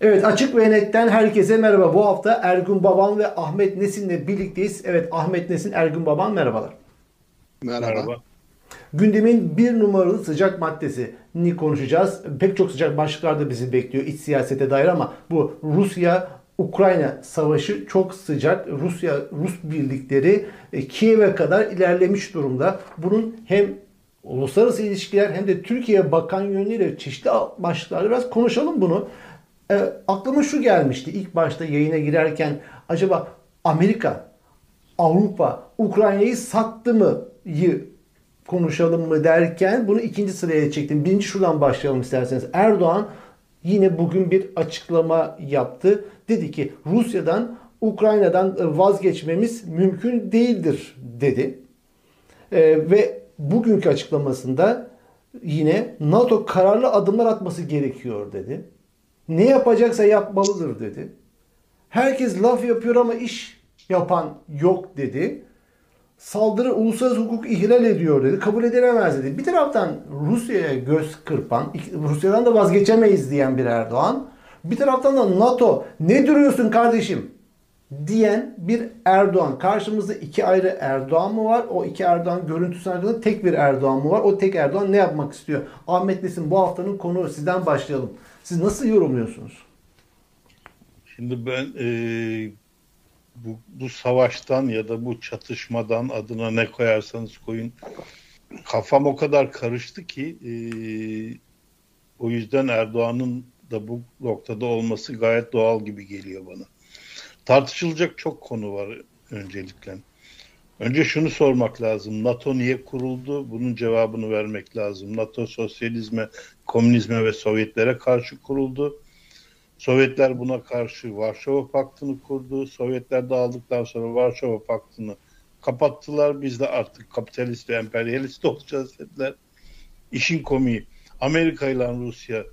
Evet Açık ve Net'ten herkese merhaba. Bu hafta Ergun Baban ve Ahmet Nesin'le birlikteyiz. Evet Ahmet Nesin, Ergun Baban merhabalar. Merhaba. Merhaba. Gündemin bir numaralı sıcak maddesini konuşacağız. Pek çok sıcak başlıklar da bizi bekliyor iç siyasete dair ama bu Rusya Ukrayna savaşı çok sıcak. Rusya Rus birlikleri e, Kiev'e kadar ilerlemiş durumda. Bunun hem uluslararası ilişkiler hem de Türkiye bakan yönüyle çeşitli başlıklarda biraz konuşalım bunu. E, aklıma şu gelmişti ilk başta yayına girerken acaba Amerika, Avrupa Ukrayna'yı sattı mı konuşalım mı derken bunu ikinci sıraya çektim. Birinci şuradan başlayalım isterseniz. Erdoğan yine bugün bir açıklama yaptı. Dedi ki Rusya'dan Ukrayna'dan vazgeçmemiz mümkün değildir dedi. Ee, ve bugünkü açıklamasında yine NATO kararlı adımlar atması gerekiyor dedi. Ne yapacaksa yapmalıdır dedi. Herkes laf yapıyor ama iş yapan yok dedi. Saldırı uluslararası hukuk ihlal ediyor dedi. Kabul edilemez dedi. Bir taraftan Rusya'ya göz kırpan, Rusya'dan da vazgeçemeyiz diyen bir Erdoğan. Bir taraftan da NATO ne duruyorsun kardeşim diyen bir Erdoğan. Karşımızda iki ayrı Erdoğan mı var? O iki Erdoğan görüntüsü hakkında tek bir Erdoğan mı var? O tek Erdoğan ne yapmak istiyor? Ahmet Nesin bu haftanın konu sizden başlayalım. Siz nasıl yorumluyorsunuz? Şimdi ben e, bu, bu savaştan ya da bu çatışmadan adına ne koyarsanız koyun kafam o kadar karıştı ki e, o yüzden Erdoğan'ın da bu noktada olması gayet doğal gibi geliyor bana. Tartışılacak çok konu var öncelikle. Önce şunu sormak lazım. NATO niye kuruldu? Bunun cevabını vermek lazım. NATO sosyalizme, komünizme ve Sovyetlere karşı kuruldu. Sovyetler buna karşı Varşova Paktı'nı kurdu. Sovyetler dağıldıktan sonra Varşova Paktı'nı kapattılar. Biz de artık kapitalist ve emperyalist olacağız dediler. İşin komiği Amerika ile Rusya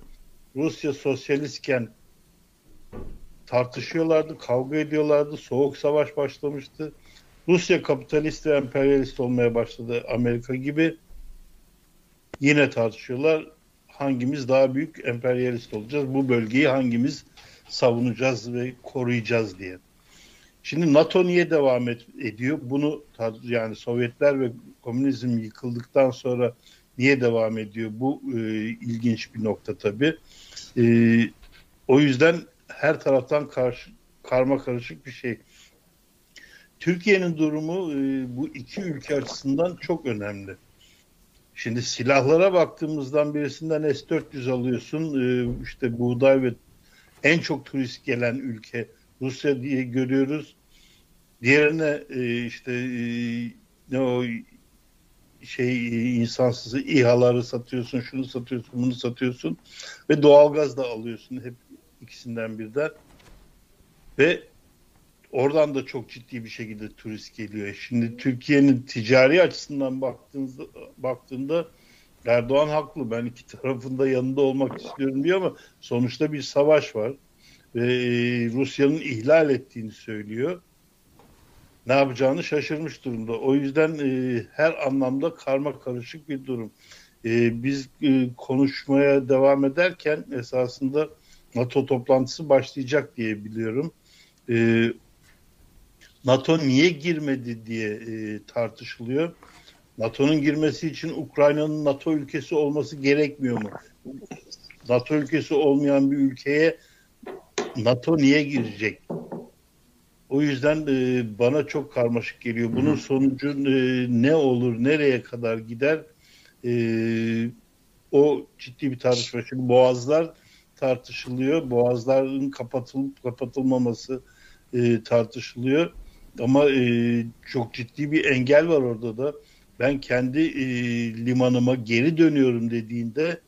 Rusya sosyalistken tartışıyorlardı, kavga ediyorlardı. Soğuk savaş başlamıştı. Rusya kapitalist ve emperyalist olmaya başladı Amerika gibi. Yine tartışıyorlar. Hangimiz daha büyük emperyalist olacağız? Bu bölgeyi hangimiz savunacağız ve koruyacağız diye. Şimdi NATO niye devam et, ediyor? Bunu yani Sovyetler ve komünizm yıkıldıktan sonra niye devam ediyor? Bu e, ilginç bir nokta tabii. E, o yüzden her taraftan karşı karma karışık bir şey. Türkiye'nin durumu e, bu iki ülke açısından çok önemli. Şimdi silahlara baktığımızdan birisinden S-400 alıyorsun. E, işte buğday ve en çok turist gelen ülke Rusya diye görüyoruz. Diğerine e, işte ne o şey insansız İHA'ları satıyorsun, şunu satıyorsun, bunu satıyorsun ve doğalgaz da alıyorsun hep ikisinden birden. Ve oradan da çok ciddi bir şekilde turist geliyor. Şimdi Türkiye'nin ticari açısından baktığınızda baktığında Erdoğan haklı. Ben iki tarafında yanında olmak istiyorum diyor ama sonuçta bir savaş var ve Rusya'nın ihlal ettiğini söylüyor ne yapacağını şaşırmış durumda. O yüzden e, her anlamda karma karışık bir durum. E, biz e, konuşmaya devam ederken esasında NATO toplantısı başlayacak diye biliyorum. E, NATO niye girmedi diye e, tartışılıyor. NATO'nun girmesi için Ukrayna'nın NATO ülkesi olması gerekmiyor mu? NATO ülkesi olmayan bir ülkeye NATO niye girecek? O yüzden e, bana çok karmaşık geliyor. Bunun sonucu e, ne olur, nereye kadar gider? E, o ciddi bir tartışma. Şimdi boğazlar tartışılıyor. Boğazların kapatılıp kapatılmaması e, tartışılıyor. Ama e, çok ciddi bir engel var orada da. Ben kendi e, limanıma geri dönüyorum dediğinde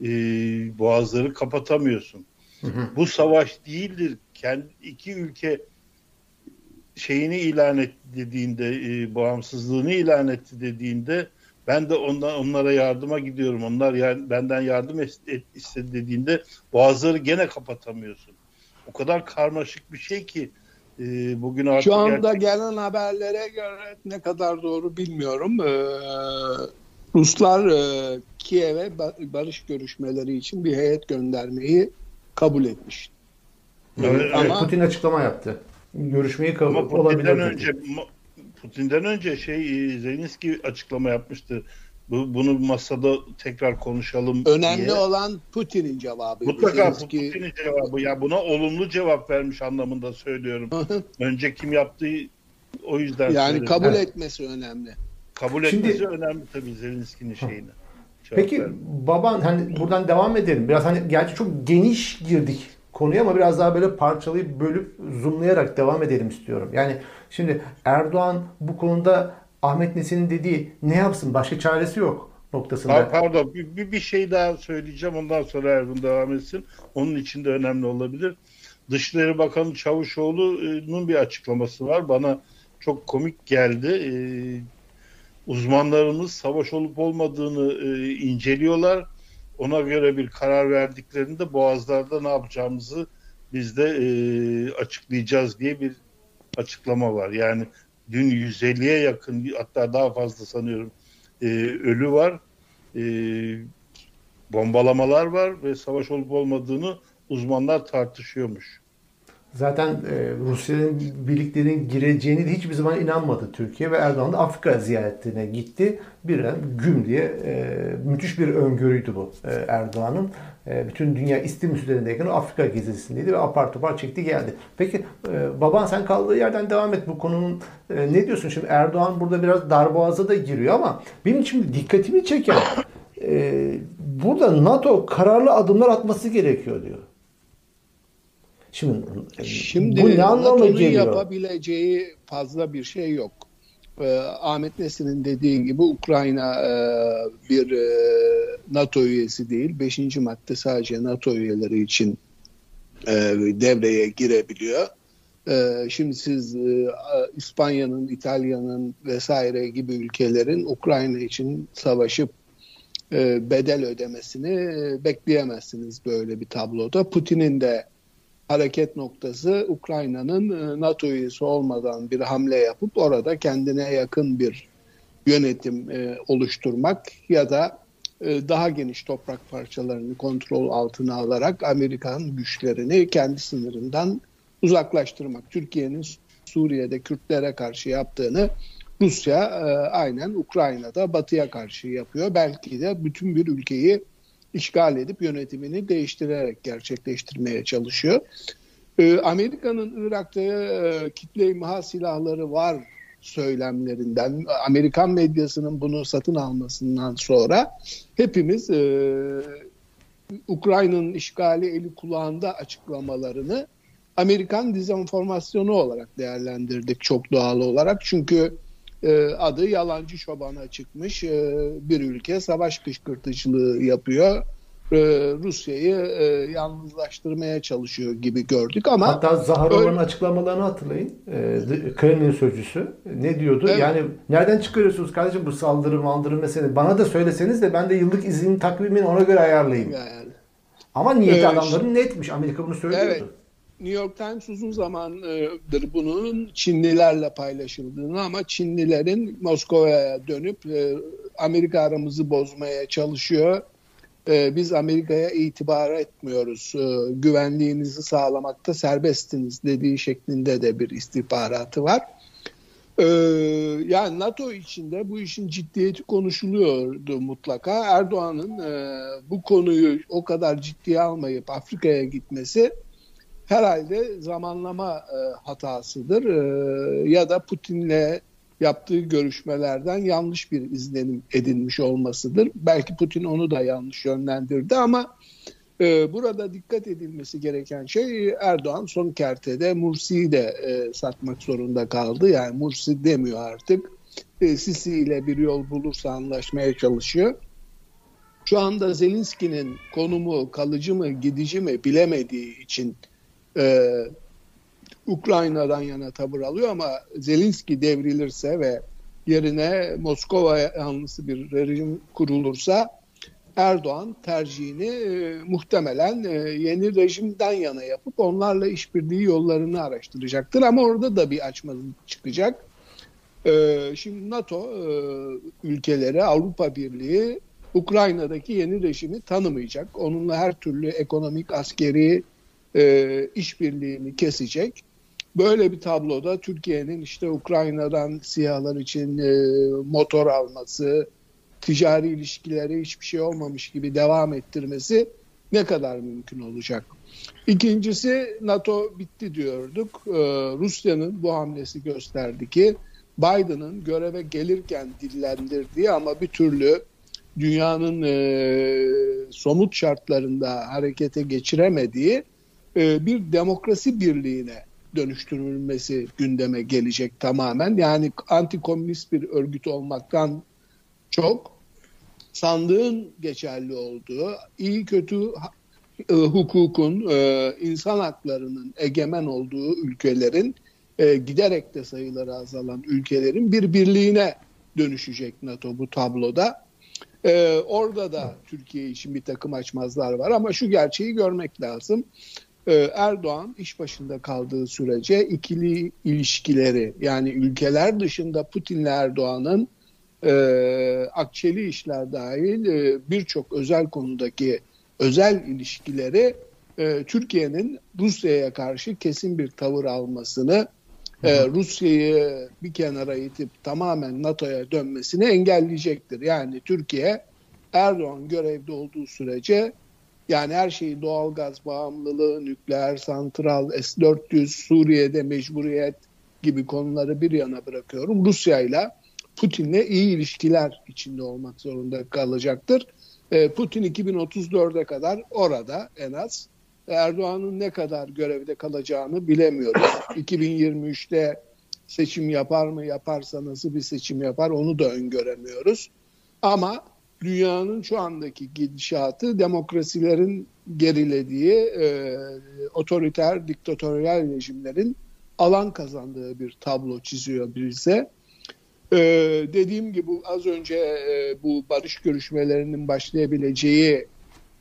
e, boğazları kapatamıyorsun. Hı hı. Bu savaş değildir. Kendi iki ülke şeyini ilan et dediğinde e, bağımsızlığını ilan etti dediğinde ben de ondan onlara yardıma gidiyorum. Onlar yani benden yardım et, istedi dediğinde boğazları gene kapatamıyorsun. O kadar karmaşık bir şey ki e, bugün artık şu anda gerçek... gelen haberlere göre ne kadar doğru bilmiyorum. Ee, Ruslar e, Kiev'e barış görüşmeleri için bir heyet göndermeyi kabul etmiş. Evet, ama Putin açıklama yaptı. Görüşmeyi kabul Ama olabilir. Putin'den önce Putin'den önce şey e, Zelenski açıklama yapmıştı. Bu, bunu masada tekrar konuşalım önemli diye. olan Putin'in cevabı. Mutlaka Zelenski- Putin'in cevabı. Ya buna olumlu cevap vermiş anlamında söylüyorum. önce kim yaptığı o yüzden yani söyledim. kabul Evet. etmesi önemli. kabul Şimdi- etmesi önemli tabii Zelenski'nin şeyine. Cevap Peki vermesi. baban hani buradan devam edelim. Biraz hani gerçi çok geniş girdik konuya ama biraz daha böyle parçalayıp bölüp zoomlayarak devam edelim istiyorum. Yani şimdi Erdoğan bu konuda Ahmet Nesin'in dediği ne yapsın başka çaresi yok noktasında. Ha, pardon bir, bir, bir şey daha söyleyeceğim ondan sonra Ergun devam etsin. Onun için de önemli olabilir. Dışişleri Bakanı Çavuşoğlu'nun bir açıklaması var. Bana çok komik geldi. Ee, uzmanlarımız savaş olup olmadığını e, inceliyorlar. Ona göre bir karar verdiklerinde Boğazlar'da ne yapacağımızı biz de e, açıklayacağız diye bir açıklama var. Yani dün 150'ye yakın hatta daha fazla sanıyorum e, ölü var. E, bombalamalar var ve savaş olup olmadığını uzmanlar tartışıyormuş. Zaten e, Rusya'nın birliklerin gireceğini de hiçbir zaman inanmadı Türkiye ve Erdoğan da Afrika ziyaretine gitti. Bir an güm diye e, müthiş bir öngörüydü bu e, Erdoğan'ın. E, bütün dünya istim üzerindeyken Afrika gezisindeydi ve apar topar çekti geldi. Peki e, baban sen kaldığı yerden devam et bu konunun. E, ne diyorsun şimdi Erdoğan burada biraz darboğaza da giriyor ama benim için dikkatimi çeken e, burada NATO kararlı adımlar atması gerekiyor diyor. Şimdi, Şimdi bu ne anlama geliyor? yapabileceği fazla bir şey yok. Ee, Ahmet Nesin'in dediği gibi Ukrayna e, bir e, NATO üyesi değil. Beşinci madde sadece NATO üyeleri için e, devreye girebiliyor. E, şimdi siz e, İspanya'nın, İtalya'nın vesaire gibi ülkelerin Ukrayna için savaşıp e, bedel ödemesini e, bekleyemezsiniz böyle bir tabloda. Putin'in de hareket noktası Ukrayna'nın e, NATO üyesi olmadan bir hamle yapıp orada kendine yakın bir yönetim e, oluşturmak ya da e, daha geniş toprak parçalarını kontrol altına alarak Amerikan güçlerini kendi sınırından uzaklaştırmak. Türkiye'nin Suriye'de Kürtlere karşı yaptığını Rusya aynen Ukrayna'da Batı'ya karşı yapıyor. Belki de bütün bir ülkeyi işgal edip yönetimini değiştirerek gerçekleştirmeye çalışıyor. Ee, Amerika'nın Irak'ta e, kitle imha silahları var söylemlerinden, Amerikan medyasının bunu satın almasından sonra hepimiz e, Ukrayna'nın işgali eli kulağında açıklamalarını Amerikan dezenformasyonu olarak değerlendirdik çok doğal olarak. Çünkü adı yalancı şobana çıkmış e, bir ülke savaş kışkırtıcılığı yapıyor. E, Rusya'yı e, yalnızlaştırmaya çalışıyor gibi gördük ama Hatta Zaharova'nın Öyle- açıklamalarını hatırlayın. Ee, Kremlin sözcüsü ne diyordu? Evet. Yani nereden çıkarıyorsunuz kardeşim bu saldırı maldırı mesele? Bana da söyleseniz de ben de yıllık izin takvimini ona göre ayarlayayım. yani Ama niyeti Evet. adamların netmiş. Amerika bunu söylüyordu. Evet. New York Times uzun zamandır bunun Çinlilerle paylaşıldığını ama Çinlilerin Moskova'ya dönüp e, Amerika aramızı bozmaya çalışıyor. E, Biz Amerika'ya itibar etmiyoruz. E, Güvenliğinizi sağlamakta serbestsiniz dediği şeklinde de bir istihbaratı var. Yani NATO içinde bu işin ciddiyeti konuşuluyordu mutlaka. Erdoğan'ın bu konuyu o kadar ciddiye almayıp Afrika'ya gitmesi herhalde zamanlama e, hatasıdır E, ya da Putin'le yaptığı görüşmelerden yanlış bir izlenim edinmiş olmasıdır. Belki Putin onu da yanlış yönlendirdi ama e, burada dikkat edilmesi gereken şey Erdoğan son kertede Mursi'yi de e, satmak zorunda kaldı. Yani Mursi demiyor artık. E, Sisi ile bir yol bulursa anlaşmaya çalışıyor. Şu anda Zelenski'nin konumu kalıcı mı gidici mi bilemediği için e, Ukrayna'dan yana tavır alıyor ama Zelenski devrilirse ve yerine Moskova yanlısı bir rejim kurulursa Erdoğan tercihini e, muhtemelen e, yeni rejimden yana yapıp onlarla işbirliği yollarını araştıracaktır ama orada da bir açmazlık çıkacak. E, şimdi NATO e, ülkeleri Avrupa Birliği Ukrayna'daki yeni rejimi tanımayacak. Onunla her türlü ekonomik, askeri e, işbirliğini kesecek. Böyle bir tabloda Türkiye'nin işte Ukrayna'dan siyahlar için e, motor alması, ticari ilişkileri hiçbir şey olmamış gibi devam ettirmesi ne kadar mümkün olacak? İkincisi NATO bitti diyorduk. Ee, Rusya'nın bu hamlesi gösterdi ki Biden'ın göreve gelirken dillendirdiği ama bir türlü dünyanın e, somut şartlarında harekete geçiremediği e, bir demokrasi birliğine dönüştürülmesi gündeme gelecek tamamen. Yani anti-komünist bir örgüt olmaktan çok sandığın geçerli olduğu, iyi kötü e, hukukun, e, insan haklarının egemen olduğu ülkelerin giderek de sayıları azalan ülkelerin bir birliğine dönüşecek NATO bu tabloda. E, orada da Türkiye için bir takım açmazlar var ama şu gerçeği görmek lazım. E, Erdoğan iş başında kaldığı sürece ikili ilişkileri yani ülkeler dışında Putin'le Erdoğan'ın e, akçeli işler dahil e, birçok özel konudaki özel ilişkileri e, Türkiye'nin Rusya'ya karşı kesin bir tavır almasını, e, Rusya'yı bir kenara itip tamamen NATO'ya dönmesini engelleyecektir. Yani Türkiye Erdoğan görevde olduğu sürece yani her şeyi doğalgaz bağımlılığı, nükleer santral, S-400, Suriye'de mecburiyet gibi konuları bir yana bırakıyorum. Rusya ile Putin'le iyi ilişkiler içinde olmak zorunda kalacaktır. E, Putin 2034'e kadar orada en az. Erdoğan'ın ne kadar görevde kalacağını bilemiyoruz. 2023'te seçim yapar mı yaparsa nasıl bir seçim yapar onu da öngöremiyoruz. Ama dünyanın şu andaki gidişatı demokrasilerin gerilediği e, otoriter diktatöryal rejimlerin alan kazandığı bir tablo çiziyor bize. Ee, dediğim gibi az önce e, bu barış görüşmelerinin başlayabileceği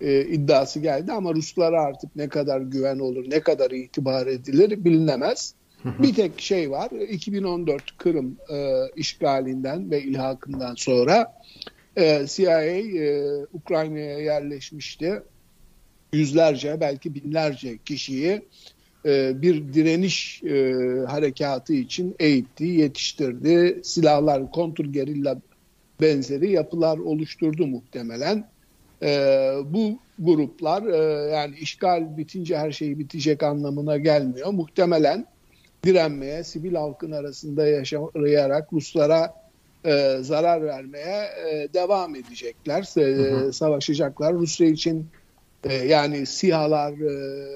e, iddiası geldi ama Ruslara artık ne kadar güven olur, ne kadar itibar edilir bilinemez. Bir tek şey var, 2014 Kırım e, işgalinden ve ilhakından sonra e, CIA e, Ukrayna'ya yerleşmişti. Yüzlerce belki binlerce kişiyi e, bir direniş e, harekatı için eğitti, yetiştirdi. Silahlar, kontrgerilla benzeri yapılar oluşturdu muhtemelen. E, bu gruplar yani işgal bitince her şey bitecek anlamına gelmiyor. Muhtemelen direnmeye, sivil halkın arasında yaşayarak Ruslara zarar vermeye devam edecekler, hı hı. savaşacaklar. Rusya için e, yani sihalar, e,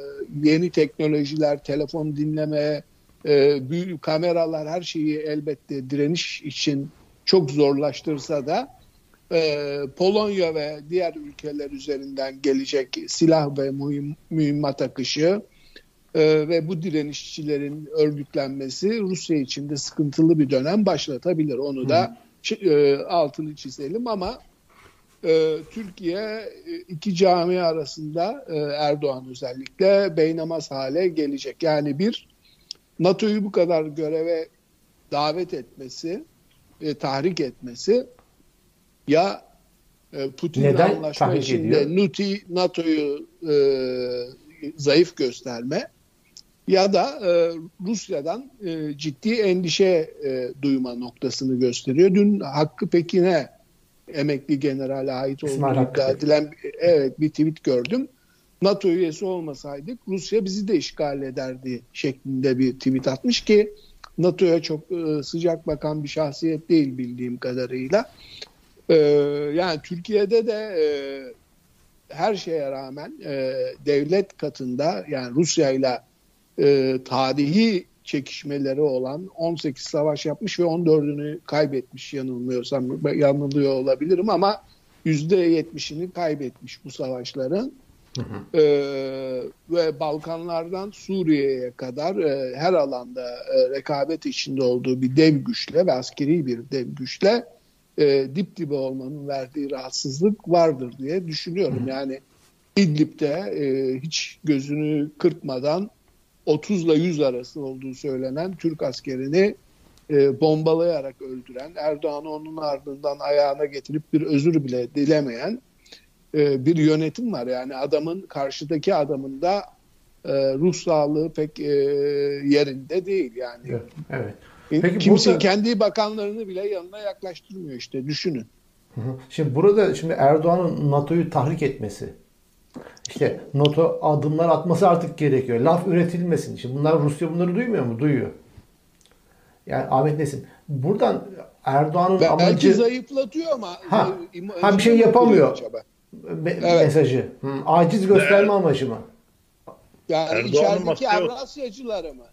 yeni teknolojiler, telefon dinleme, e, büyük kameralar her şeyi elbette direniş için çok zorlaştırsa da e, Polonya ve diğer ülkeler üzerinden gelecek silah ve mühim, mühimmat akışı e, ve bu direnişçilerin örgütlenmesi Rusya için de sıkıntılı bir dönem başlatabilir. Onu da e, altını çizelim ama e, Türkiye e, iki cami arasında e, Erdoğan özellikle beynamaz hale gelecek. Yani bir NATO'yu bu kadar göreve davet etmesi, e, tahrik etmesi ya e, Putin'le anlaşma içinde NATO'yu e, zayıf gösterme ya da e, Rusya'dan e, ciddi endişe e, duyma noktasını gösteriyor. Dün Hakkı Pekin'e emekli generale ait olduğu iddia edilen evet, bir tweet gördüm. NATO üyesi olmasaydık Rusya bizi de işgal ederdi şeklinde bir tweet atmış ki NATO'ya çok e, sıcak bakan bir şahsiyet değil bildiğim kadarıyla. E, yani Türkiye'de de e, her şeye rağmen e, devlet katında yani Rusya ile e, tarihi çekişmeleri olan 18 savaş yapmış ve 14'ünü kaybetmiş yanılmıyorsam yanılıyor olabilirim ama %70'ini kaybetmiş bu savaşların. Hı hı. Ee, ve Balkanlardan Suriye'ye kadar e, her alanda e, rekabet içinde olduğu bir dev güçle ve askeri bir dev güçle e, dip dibe olmanın verdiği rahatsızlık vardır diye düşünüyorum. Hı hı. Yani İdlib'de e, hiç gözünü kırpmadan 30 ile 100 arası olduğu söylenen Türk askerini e, bombalayarak öldüren, Erdoğan'ı onun ardından ayağına getirip bir özür bile dilemeyen e, bir yönetim var. Yani adamın karşıdaki adamın da ruh sağlığı pek yerinde değil yani. Evet. evet. Peki Kimse burada... kendi bakanlarını bile yanına yaklaştırmıyor işte düşünün. Şimdi burada şimdi Erdoğan'ın NATO'yu tahrik etmesi, işte NATO adımlar atması artık gerekiyor. Laf üretilmesin. Şimdi bunlar Rusya bunları duymuyor mu? Duyuyor. Yani Ahmet Nesin. Buradan Erdoğan'ın amacı... Belki zayıflatıyor ama ha, ha bir şey yapamıyor. Me- evet. Mesajı. Hı, aciz gösterme evet. amacı mı? Yani Erdoğan'ın içerideki Avrasyacıları mı?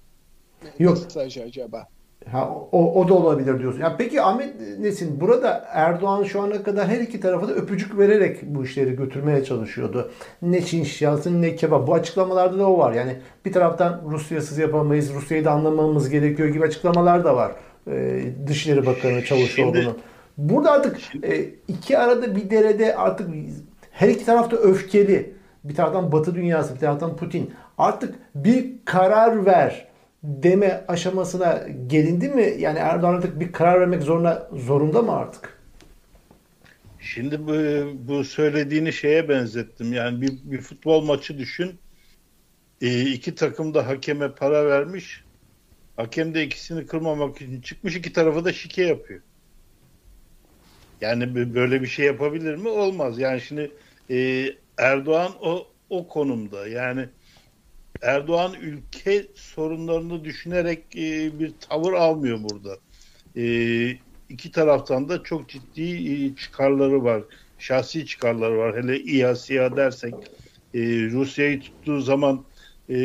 Yok. Mesaj acaba? Ha, o, o da olabilir diyorsun. Ya peki Ahmet Nesin burada Erdoğan şu ana kadar her iki tarafa da öpücük vererek bu işleri götürmeye çalışıyordu. Ne Çin şiası ne kebap. Bu açıklamalarda da o var. Yani bir taraftan Rusya'sız yapamayız, Rusya'yı da anlamamız gerekiyor gibi açıklamalar da var. Ee, Dışişleri Bakanı Çavuşoğlu'nun. Burada artık e, iki arada bir derede artık her iki tarafta öfkeli. Bir taraftan Batı dünyası, bir taraftan Putin. Artık bir karar ver deme aşamasına gelindi mi? Yani Erdoğan artık bir karar vermek zorunda zorunda mı artık? Şimdi bu, bu söylediğini şeye benzettim. Yani bir, bir futbol maçı düşün. E, iki takım da hakeme para vermiş. Hakem de ikisini kırmamak için çıkmış. iki tarafı da şike yapıyor. Yani böyle bir şey yapabilir mi? Olmaz. Yani şimdi e, Erdoğan o o konumda. Yani Erdoğan ülke sorunlarını düşünerek e, bir tavır almıyor burada. E, iki taraftan da çok ciddi e, çıkarları var. Şahsi çıkarları var. Hele İHA dersek e, Rusya'yı tuttuğu zaman e,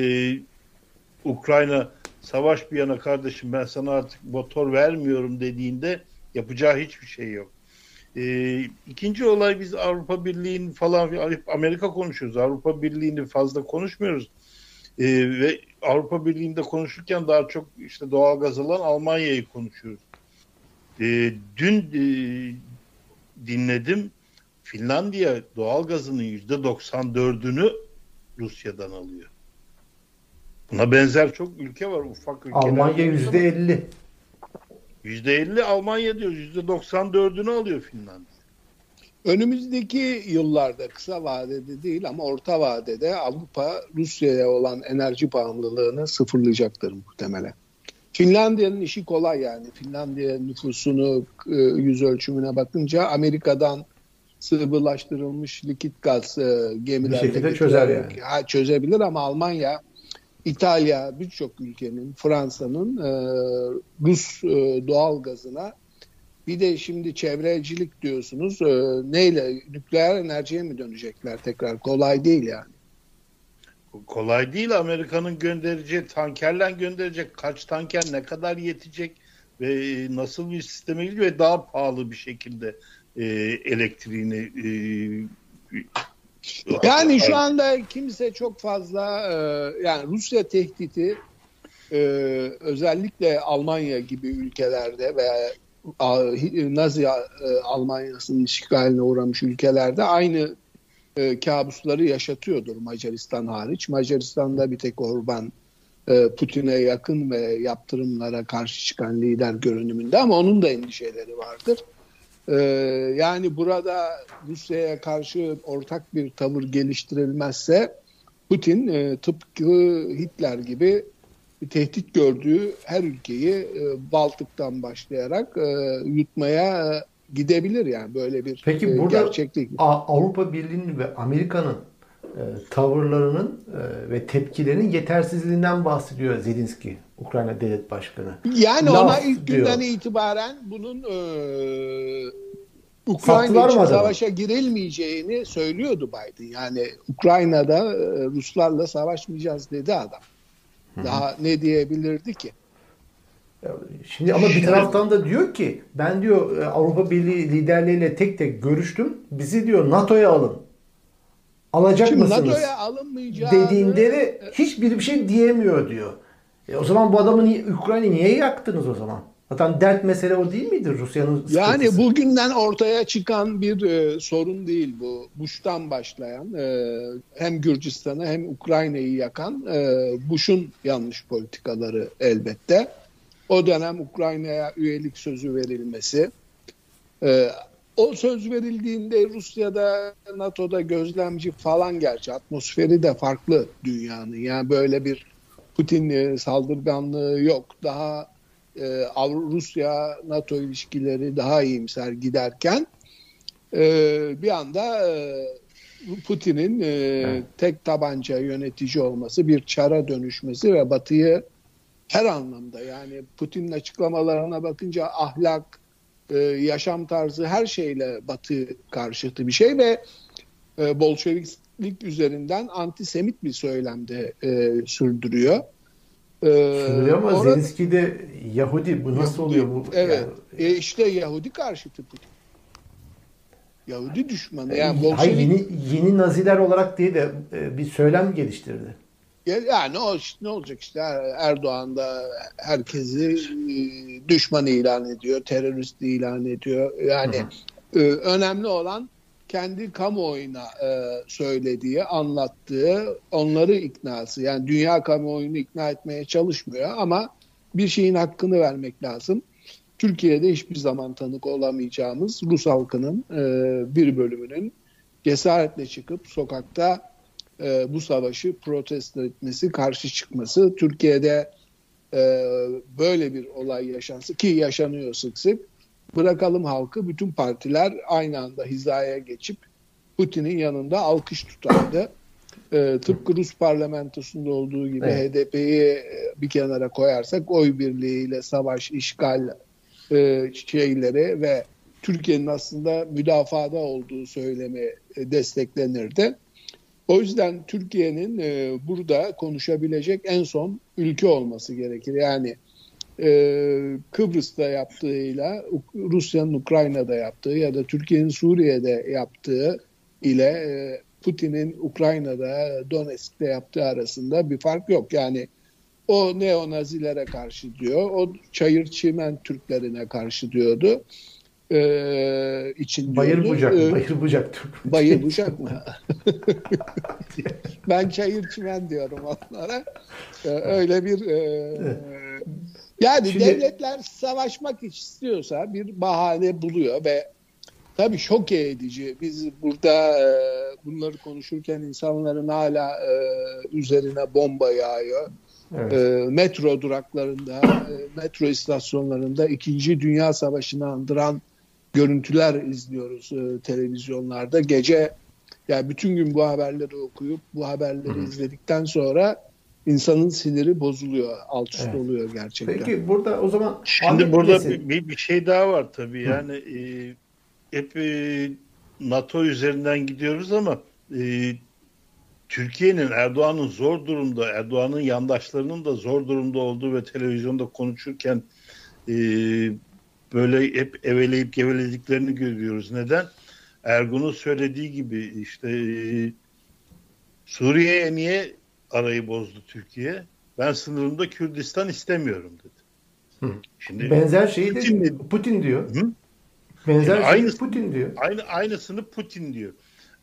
Ukrayna savaş bir yana kardeşim ben sana artık motor vermiyorum dediğinde yapacağı hiçbir şey yok. E, ikinci olay biz Avrupa Birliği'nin falan Amerika konuşuyoruz. Avrupa Birliği'ni fazla konuşmuyoruz. E, ve Avrupa Birliği'nde konuşurken daha çok işte doğal gaz alan Almanya'yı konuşuyoruz. E, dün e, dinledim Finlandiya doğal gazının yüzde 94'ünü Rusya'dan alıyor. Buna benzer çok ülke var ufak ülkeler. Almanya yüzde 50. Yüzde 50 Almanya diyor. Yüzde 94'ünü alıyor Finlandiya. Önümüzdeki yıllarda kısa vadede değil ama orta vadede Avrupa Rusya'ya olan enerji bağımlılığını sıfırlayacaktır muhtemelen. Finlandiya'nın işi kolay yani. Finlandiya nüfusunu e, yüz ölçümüne bakınca Amerika'dan sıvılaştırılmış likit gaz e, gemilerle bir şekilde çözer yani. Ha, çözebilir ama Almanya, İtalya birçok ülkenin, Fransa'nın e, Rus doğal gazına bir de şimdi çevrecilik diyorsunuz. E, neyle? Nükleer enerjiye mi dönecekler tekrar? Kolay değil yani. Kolay değil. Amerika'nın göndereceği tankerle gönderecek. Kaç tanker ne kadar yetecek ve nasıl bir sisteme gidiyor ve daha pahalı bir şekilde e, elektriğini e, yani şu anda kimse çok fazla e, yani Rusya tehdidi e, özellikle Almanya gibi ülkelerde veya Nazi e, Almanya'sının işgaline uğramış ülkelerde aynı e, kabusları yaşatıyordur Macaristan hariç. Macaristan'da bir tek Orban e, Putin'e yakın ve yaptırımlara karşı çıkan lider görünümünde ama onun da endişeleri vardır. E, yani burada Rusya'ya karşı ortak bir tavır geliştirilmezse Putin e, tıpkı Hitler gibi tehdit gördüğü her ülkeyi e, Baltık'tan başlayarak e, yutmaya e, gidebilir yani böyle bir Peki e, burada gerçeklik. Avrupa Birliği'nin ve Amerika'nın e, tavırlarının e, ve tepkilerinin yetersizliğinden bahsediyor Zelenski, Ukrayna Devlet Başkanı. Yani Laf ona ilk diyor. günden itibaren bunun e, Ukrayna için savaşa girilmeyeceğini söylüyordu Biden. Yani Ukrayna'da e, Ruslarla savaşmayacağız dedi adam. Daha ne diyebilirdi ki? Şimdi ama bir taraftan da diyor ki ben diyor e, Avrupa Birliği liderleriyle tek tek görüştüm. Bizi diyor NATO'ya alın. Alacak Şimdi mısınız? NATO'ya alınmayacağını dediğinde de hiçbir bir şey diyemiyor diyor. E o zaman bu adamı Ukrayna'yı niye yaktınız o zaman? Zaten dert mesele o değil midir Rusya'nın sıkıntısı? Yani bugünden ortaya çıkan bir e, sorun değil bu. Bush'tan başlayan e, hem Gürcistan'ı hem Ukrayna'yı yakan e, Bush'un yanlış politikaları elbette. O dönem Ukrayna'ya üyelik sözü verilmesi, e, o söz verildiğinde Rusya'da NATO'da gözlemci falan gerçi atmosferi de farklı dünyanın. Yani böyle bir Putin saldırganlığı yok. Daha e, Rusya NATO ilişkileri daha iyimser giderken e, bir anda e, Putin'in e, evet. tek tabanca yönetici olması, bir çara dönüşmesi ve Batı'yı her anlamda yani Putin'in açıklamalarına bakınca ahlak, e, yaşam tarzı her şeyle Batı karşıtı bir şey ve e, Bolşeviklik üzerinden antisemit bir söylemde e, sürdürüyor. E, Sürdürüyor ama orada, Zelenski de Yahudi. Bu nasıl Yahudi, oluyor? bu? Evet. Yani... E işte Yahudi karşıtı Putin. Yahudi düşmanı. Yani Bolşevik... Hayır, yeni, yeni Naziler olarak diye de e, bir söylem geliştirdi. Yani o ne olacak işte Erdoğan da herkesi e, düşman ilan ediyor, terörist ilan ediyor. Yani hı hı. E, önemli olan kendi kamuoyuna e, söylediği, anlattığı, onları iknası. Yani dünya kamuoyunu ikna etmeye çalışmıyor ama bir şeyin hakkını vermek lazım. Türkiye'de hiçbir zaman tanık olamayacağımız Rus halkının bir bölümünün cesaretle çıkıp sokakta e, bu savaşı protesto etmesi, karşı çıkması. Türkiye'de e, böyle bir olay yaşansı ki yaşanıyor sık sık. Bırakalım halkı bütün partiler aynı anda hizaya geçip Putin'in yanında alkış tutardı. E, tıpkı Rus parlamentosunda olduğu gibi evet. HDP'yi e, bir kenara koyarsak oy birliğiyle savaş, işgal e, şeyleri ve Türkiye'nin aslında müdafada olduğu söylemi e, desteklenirdi. O yüzden Türkiye'nin e, burada konuşabilecek en son ülke olması gerekir. Yani e, Kıbrıs'ta yaptığıyla Rusya'nın Ukrayna'da yaptığı ya da Türkiye'nin Suriye'de yaptığı ile e, Putin'in Ukrayna'da Donetsk'te yaptığı arasında bir fark yok. Yani o neonazilere karşı diyor, o çayır çimen Türklerine karşı diyordu e, için Bayır bucak, e, bayır bucak. Bayır bucak mı? ben çayır çimen diyorum onlara. E, öyle bir e, yani Şimdi, devletler savaşmak istiyorsa bir bahane buluyor ve tabii şok edici. Biz burada e, bunları konuşurken insanların hala e, üzerine bomba yağıyor. Evet. E, metro duraklarında, e, metro istasyonlarında İkinci Dünya Savaşı'nı andıran görüntüler izliyoruz e, televizyonlarda. Gece yani bütün gün bu haberleri okuyup bu haberleri Hı. izledikten sonra insanın siniri bozuluyor, alt üst evet. oluyor gerçekten. Peki burada o zaman şimdi burada bir, bir şey daha var tabii. Hı. Yani e, hep e, NATO üzerinden gidiyoruz ama e, Türkiye'nin Erdoğan'ın zor durumda, Erdoğan'ın yandaşlarının da zor durumda olduğu ve televizyonda konuşurken e, böyle hep eveleyip gevelediklerini görüyoruz. Neden? Ergun'un söylediği gibi işte e, Suriye'ye niye arayı bozdu Türkiye? Ben sınırımda Kürdistan istemiyorum dedi. Hı. Şimdi benzer şeyi Putin, de Putin diyor. Hı? Benzer yani aynı, Putin diyor. Aynı aynısını Putin diyor.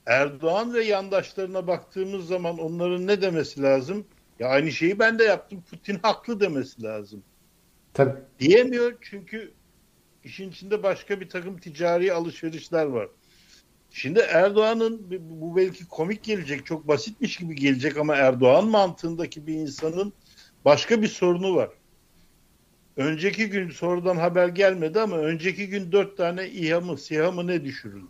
Erdoğan ve yandaşlarına baktığımız zaman onların ne demesi lazım? Ya aynı şeyi ben de yaptım. Putin haklı demesi lazım. Tabii. Diyemiyor çünkü işin içinde başka bir takım ticari alışverişler var. Şimdi Erdoğan'ın bu belki komik gelecek, çok basitmiş gibi gelecek ama Erdoğan mantığındaki bir insanın başka bir sorunu var. Önceki gün sonradan haber gelmedi ama önceki gün dört tane İHA mı SİHA mı ne düşürüldü.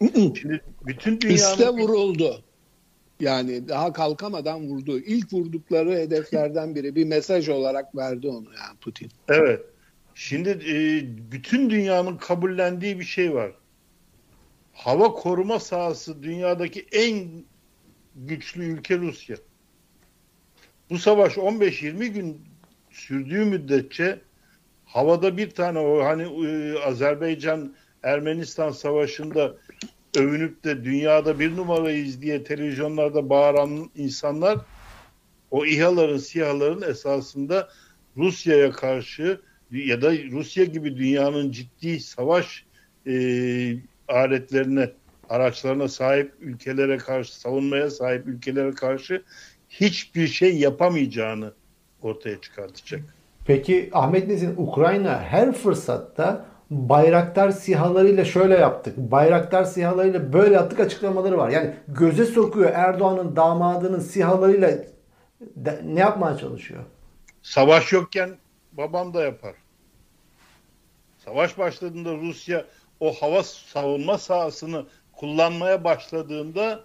Şimdi bütün dünyanın... İste vuruldu. Yani daha kalkamadan vurdu. İlk vurdukları hedeflerden biri bir mesaj olarak verdi onu yani Putin. Evet. Şimdi e, bütün dünyanın kabullendiği bir şey var. Hava koruma sahası dünyadaki en güçlü ülke Rusya. Bu savaş 15-20 gün sürdüğü müddetçe havada bir tane o hani e, Azerbaycan Ermenistan savaşında övünüp de dünyada bir numarayız diye televizyonlarda bağıran insanlar o İHA'ların, SİHA'ların esasında Rusya'ya karşı ya da Rusya gibi dünyanın ciddi savaş e, aletlerine, araçlarına sahip ülkelere karşı, savunmaya sahip ülkelere karşı hiçbir şey yapamayacağını ortaya çıkartacak. Peki Ahmet Nezin Ukrayna her fırsatta Bayraktar sihalarıyla şöyle yaptık. Bayraktar sihalarıyla böyle yaptık açıklamaları var. Yani göze sokuyor Erdoğan'ın damadının sihalarıyla de- ne yapmaya çalışıyor? Savaş yokken babam da yapar. Savaş başladığında Rusya o hava savunma sahasını kullanmaya başladığında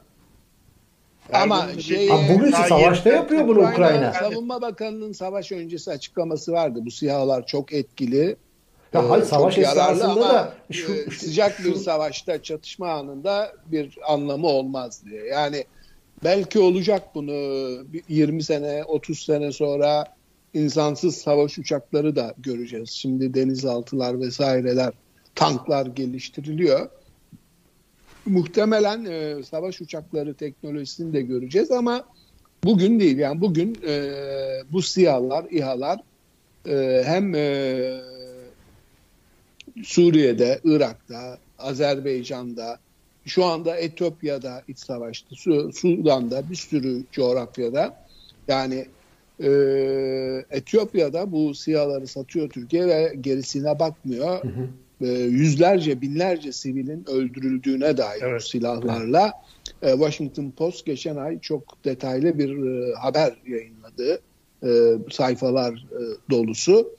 Ama şey- Abi bugün savaşta yapıyor bunu Ukrayna. Savunma Bakanı'nın savaş öncesi açıklaması vardı. Bu sihalar çok etkili. Ya Ee, hayır, çok savaş esnasında da şu- e, şu- sıcak bir şu- savaşta çatışma anında bir anlamı olmaz diye. Yani belki olacak bunu bir 20 sene 30 sene sonra insansız savaş uçakları da göreceğiz. Şimdi denizaltılar vesaireler tanklar geliştiriliyor. Muhtemelen e, savaş uçakları teknolojisini de göreceğiz ama bugün değil. Yani bugün e, bu SİHA'lar, İHA'lar e, hem e, Suriye'de, Irak'ta, Azerbaycan'da, şu anda Etiyopya'da iç savaşta, Su- Sudan'da bir sürü coğrafyada yani e, Etiyopya'da bu sihaları satıyor Türkiye ve gerisine bakmıyor. E, yüzlerce, binlerce sivilin öldürüldüğüne dair bu Evet. silahlarla e, Washington Post geçen ay çok detaylı bir e, haber yayınladı. E, sayfalar e, dolusu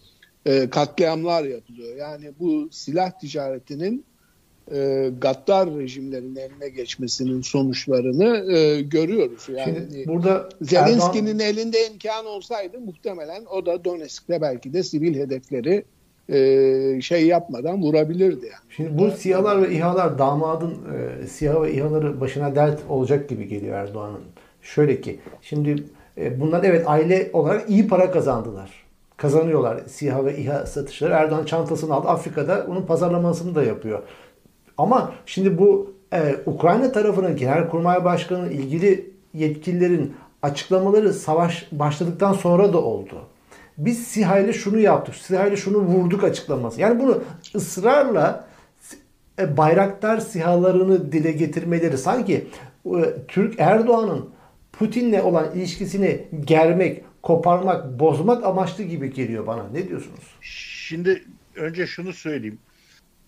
e, katliamlar yapılıyor. Yani bu silah ticaretinin e, gaddar rejimlerin eline geçmesinin sonuçlarını e, görüyoruz. Yani Şimdi burada Zelenski'nin Erdoğan- elinde imkan olsaydı muhtemelen o da Donetsk'te belki de sivil hedefleri e, şey yapmadan vurabilirdi. Yani. Şimdi bu sihalar ve İHA'lar damadın e, SİHA ve İHA'ları başına dert olacak gibi geliyor Erdoğan'ın. Şöyle ki şimdi e, bunlar evet aile olarak iyi para kazandılar. Kazanıyorlar SİHA ve İHA satışları. Erdoğan çantasını aldı. Afrika'da onun pazarlamasını da yapıyor. Ama şimdi bu e, Ukrayna tarafının Genelkurmay Başkanı'nın ilgili yetkililerin açıklamaları savaş başladıktan sonra da oldu. Biz SİHA ile şunu yaptık, SİHA ile şunu vurduk açıklaması. Yani bunu ısrarla e, Bayraktar sihalarını dile getirmeleri sanki e, Türk Erdoğan'ın Putin'le olan ilişkisini germek, koparmak, bozmak amaçlı gibi geliyor bana. Ne diyorsunuz? Şimdi önce şunu söyleyeyim.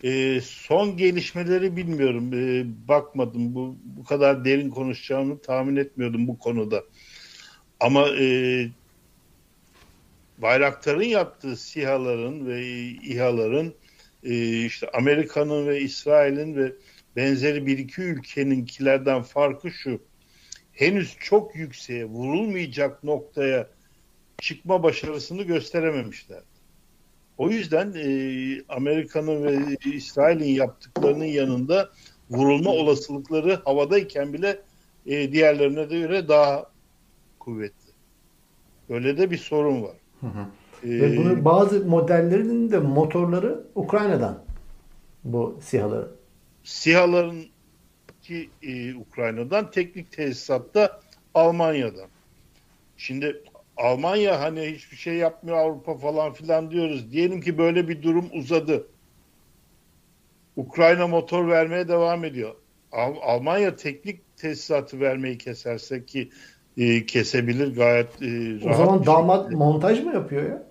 Ee, son gelişmeleri bilmiyorum. Ee, bakmadım. Bu bu kadar derin konuşacağımı tahmin etmiyordum bu konuda. Ama e, Bayraktar'ın yaptığı SİHA'ların ve İHA'ların e, işte Amerika'nın ve İsrail'in ve benzeri bir iki ülkeninkilerden farkı şu. Henüz çok yükseğe vurulmayacak noktaya çıkma başarısını gösterememişler. O yüzden e, Amerika'nın ve İsrail'in yaptıklarının yanında vurulma olasılıkları havadayken bile e, diğerlerine göre daha kuvvetli. Böyle de bir sorun var. E, Ve bunun bazı modellerinin de motorları Ukrayna'dan bu SİHA'ların. SİHA'ların ki e, Ukrayna'dan, teknik tesisatta Almanya'dan. Şimdi Almanya hani hiçbir şey yapmıyor Avrupa falan filan diyoruz. Diyelim ki böyle bir durum uzadı. Ukrayna motor vermeye devam ediyor. Al- Almanya teknik tesisatı vermeyi keserse ki e, kesebilir gayet e, O rahat zaman bir damat montaj mı yapıyor ya?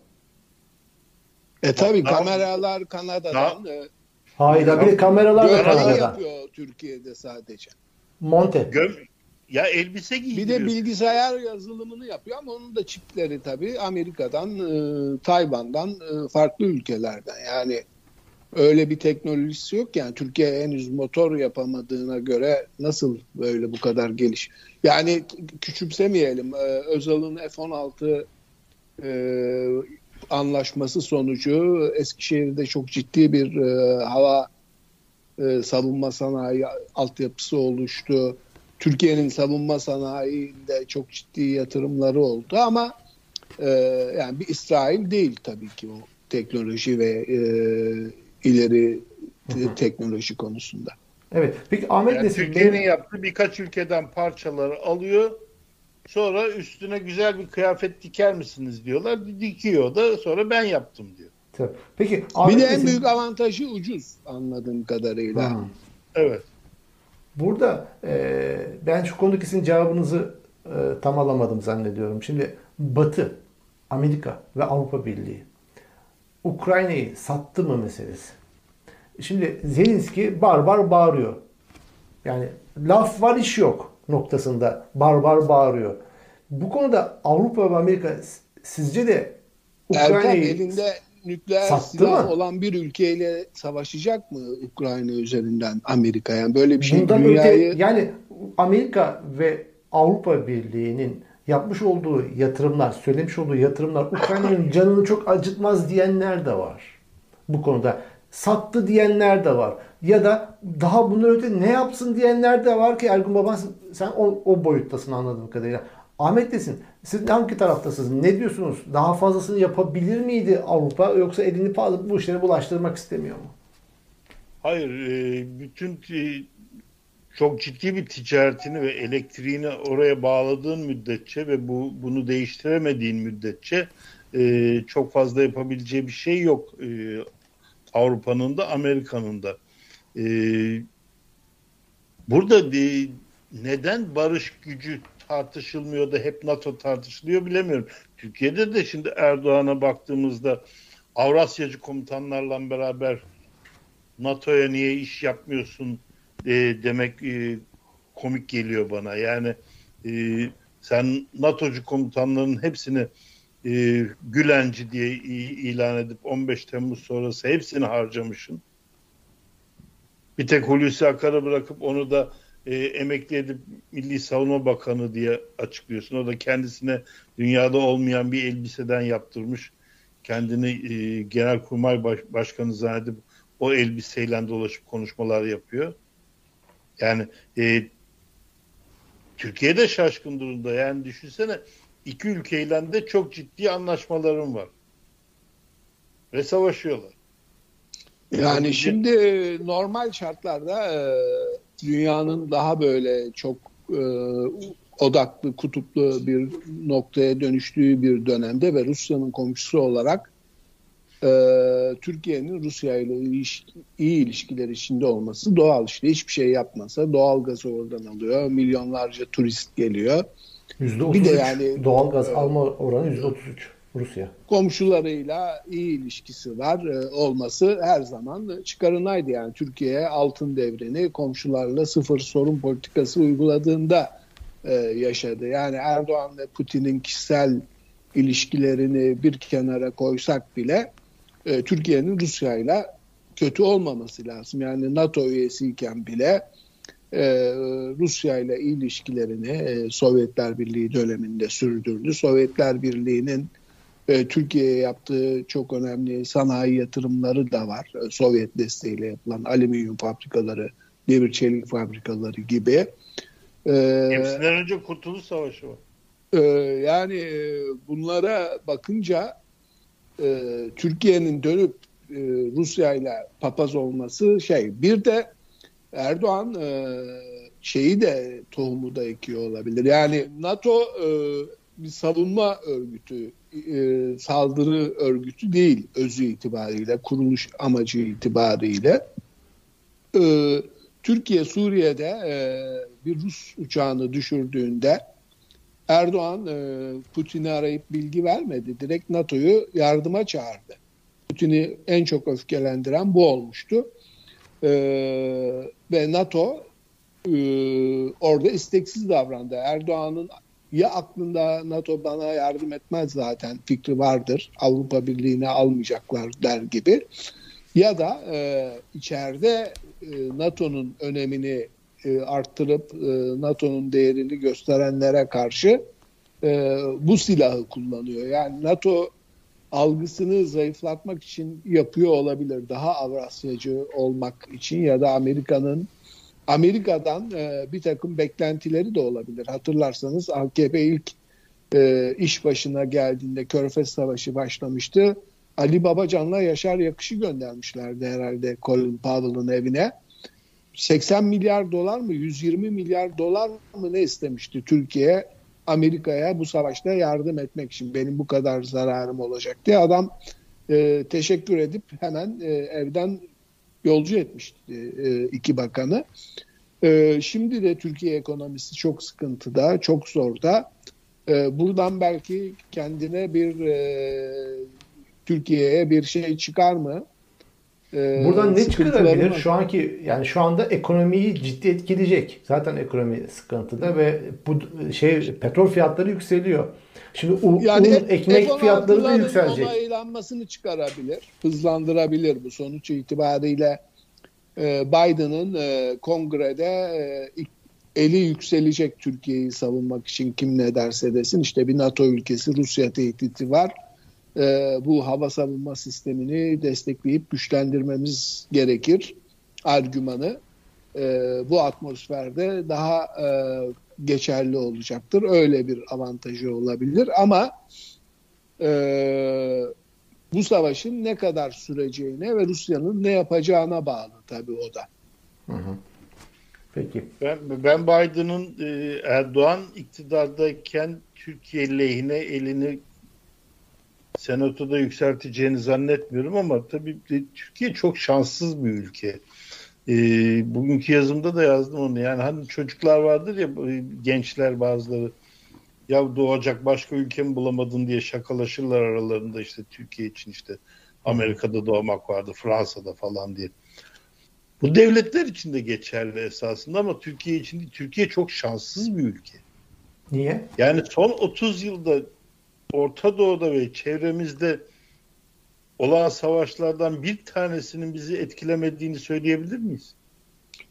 E tabi kameralar Kanada'dan, e, Hayda bir kameralar da Kanada'dan. yapıyor Türkiye'de sadece. Monte. Göm ya elbise Bir giydiriyor. de bilgisayar yazılımını yapıyor ama onun da çipleri tabii Amerika'dan, e, Tayvan'dan, e, farklı ülkelerden. Yani öyle bir teknolojisi yok yani Türkiye henüz motor yapamadığına göre nasıl böyle bu kadar geliş? Yani küçümsemeyelim. E, Özal'ın F-16 e, anlaşması sonucu Eskişehir'de çok ciddi bir e, hava e, savunma sanayi altyapısı oluştu. Türkiye'nin savunma sanayinde çok ciddi yatırımları oldu ama e, yani bir İsrail değil tabii ki o teknoloji ve e, ileri te- teknoloji konusunda. Evet. Peki Ahmet Yani Nesin Türkiye'nin benim- yaptığı birkaç ülkeden parçaları alıyor. Sonra üstüne güzel bir kıyafet diker misiniz diyorlar. Dikiyor da sonra ben yaptım diyor. Tabii. Peki Ahmet Bir de en Nesin- büyük avantajı ucuz anladığım kadarıyla. Hı. Evet. Burada e, ben şu konudaki sizin cevabınızı e, tam alamadım zannediyorum. Şimdi Batı, Amerika ve Avrupa Birliği Ukrayna'yı sattı mı meselesi? Şimdi Zelenski barbar bağırıyor. Yani laf var iş yok noktasında barbar bağırıyor. Bu konuda Avrupa ve Amerika sizce de Ukrayna'yı elinde nükleer sattı silah mı? olan bir ülkeyle savaşacak mı Ukrayna üzerinden Amerika? Yani böyle bir şey bundan dünyayı öte yani Amerika ve Avrupa Birliği'nin yapmış olduğu yatırımlar, söylemiş olduğu yatırımlar Ukrayna'nın canını çok acıtmaz diyenler de var. Bu konuda sattı diyenler de var. Ya da daha bundan öte ne yapsın diyenler de var ki Ergun Baban sen o, o boyuttasın anladığım kadarıyla. Ahmet desin siz hangi taraftasınız? Ne diyorsunuz? Daha fazlasını yapabilir miydi Avrupa yoksa elini fazla bu işlere bulaştırmak istemiyor mu? Hayır, e, bütün çok ciddi bir ticaretini ve elektriğini oraya bağladığın müddetçe ve bu bunu değiştiremediğin müddetçe e, çok fazla yapabileceği bir şey yok e, Avrupa'nın da Amerika'nın da. E, burada de, neden barış gücü tartışılmıyor da hep NATO tartışılıyor bilemiyorum. Türkiye'de de şimdi Erdoğan'a baktığımızda Avrasyacı komutanlarla beraber NATO'ya niye iş yapmıyorsun e, demek e, komik geliyor bana. Yani e, sen NATO'cu komutanların hepsini e, Gülenci diye ilan edip 15 Temmuz sonrası hepsini harcamışsın. Bir tek Hulusi Akar'ı bırakıp onu da e, emekli edip Milli Savunma Bakanı diye açıklıyorsun. O da kendisine dünyada olmayan bir elbiseden yaptırmış. Kendini e, Genelkurmay Baş, Başkanı zannedip o elbiseyle dolaşıp konuşmalar yapıyor. Yani e, Türkiye'de şaşkın durumda. Yani düşünsene iki ülkeyle de çok ciddi anlaşmalarım var. Ve savaşıyorlar. Yani şimdi normal şartlarda e, dünyanın daha böyle çok e, odaklı, kutuplu bir noktaya dönüştüğü bir dönemde ve Rusya'nın komşusu olarak e, Türkiye'nin Rusya ile ilişki, iyi ilişkiler içinde olması doğal işte hiçbir şey yapmasa doğal gazı oradan alıyor milyonlarca turist geliyor %33 Bir de yani- doğal gaz alma oranı %33 Rusya. komşularıyla iyi ilişkisi var e, olması her zaman çıkarınaydı yani Türkiye altın devrini komşularla sıfır sorun politikası uyguladığında e, yaşadı. Yani Erdoğan ve Putin'in kişisel ilişkilerini bir kenara koysak bile e, Türkiye'nin Rusya'yla kötü olmaması lazım. Yani NATO üyesiyken bile e, Rusya ile ilişkilerini e, Sovyetler Birliği döneminde sürdürdü. Sovyetler Birliği'nin e, Türkiye'ye yaptığı çok önemli sanayi yatırımları da var. E, Sovyet desteğiyle yapılan alüminyum fabrikaları, demir çelik fabrikaları gibi. E, Hepsinden önce Kurtuluş Savaşı var. e, yani e, bunlara bakınca e, Türkiye'nin dönüp e, Rusya ile papaz olması şey. Bir de Erdoğan e, şeyi de tohumu da ekiyor olabilir. Yani NATO e, bir savunma örgütü, e, saldırı örgütü değil özü itibariyle, kuruluş amacı itibariyle. E, Türkiye Suriye'de e, bir Rus uçağını düşürdüğünde Erdoğan e, Putin'i arayıp bilgi vermedi. Direkt NATO'yu yardıma çağırdı. Putin'i en çok öfkelendiren bu olmuştu. E, ve NATO e, orada isteksiz davrandı. Erdoğan'ın ya aklında NATO bana yardım etmez zaten fikri vardır. Avrupa Birliği'ne almayacaklar der gibi. Ya da e, içeride e, NATO'nun önemini e, arttırıp e, NATO'nun değerini gösterenlere karşı e, bu silahı kullanıyor. Yani NATO algısını zayıflatmak için yapıyor olabilir. Daha Avrasyacı olmak için ya da Amerika'nın Amerika'dan e, bir takım beklentileri de olabilir. Hatırlarsanız AKP ilk e, iş başına geldiğinde Körfez Savaşı başlamıştı. Ali Babacan'la Yaşar Yakış'ı göndermişlerdi herhalde Colin Powell'ın evine. 80 milyar dolar mı 120 milyar dolar mı ne istemişti Türkiye Amerika'ya bu savaşta yardım etmek için benim bu kadar zararım olacak diye adam e, teşekkür edip hemen e, evden yolcu etmişti e, iki bakanı. E, şimdi de Türkiye ekonomisi çok sıkıntıda, çok zorda. E, buradan belki kendine bir e, Türkiye'ye bir şey çıkar mı? E, Buradan ne çıkarabilir? Şu anki yani şu anda ekonomiyi ciddi etkileyecek. Zaten ekonomi sıkıntıda ve bu şey petrol fiyatları yükseliyor. Şimdi un, yani un ekmek fiyatları da yükselecek. onaylanmasını çıkarabilir, hızlandırabilir bu sonuç itibariyle. E, Biden'ın e, kongrede e, eli yükselecek Türkiye'yi savunmak için kim ne derse desin. İşte bir NATO ülkesi Rusya tehdidi var. Bu hava savunma sistemini destekleyip güçlendirmemiz gerekir argümanı. Bu atmosferde daha geçerli olacaktır. Öyle bir avantajı olabilir ama e, bu savaşın ne kadar süreceğine ve Rusya'nın ne yapacağına bağlı tabii o da. Hı hı. Peki. Ben, ben Biden'ın e, Erdoğan iktidardayken Türkiye lehine elini senatoda yükselteceğini zannetmiyorum ama tabii Türkiye çok şanssız bir ülke. E, bugünkü yazımda da yazdım onu. Yani hani çocuklar vardır ya gençler bazıları ya doğacak başka ülke mi bulamadın diye şakalaşırlar aralarında işte Türkiye için işte Amerika'da doğmak vardı Fransa'da falan diye. Bu devletler için de geçerli esasında ama Türkiye için değil. Türkiye çok şanssız bir ülke. Niye? Yani son 30 yılda Orta Doğu'da ve çevremizde olan savaşlardan bir tanesinin bizi etkilemediğini söyleyebilir miyiz?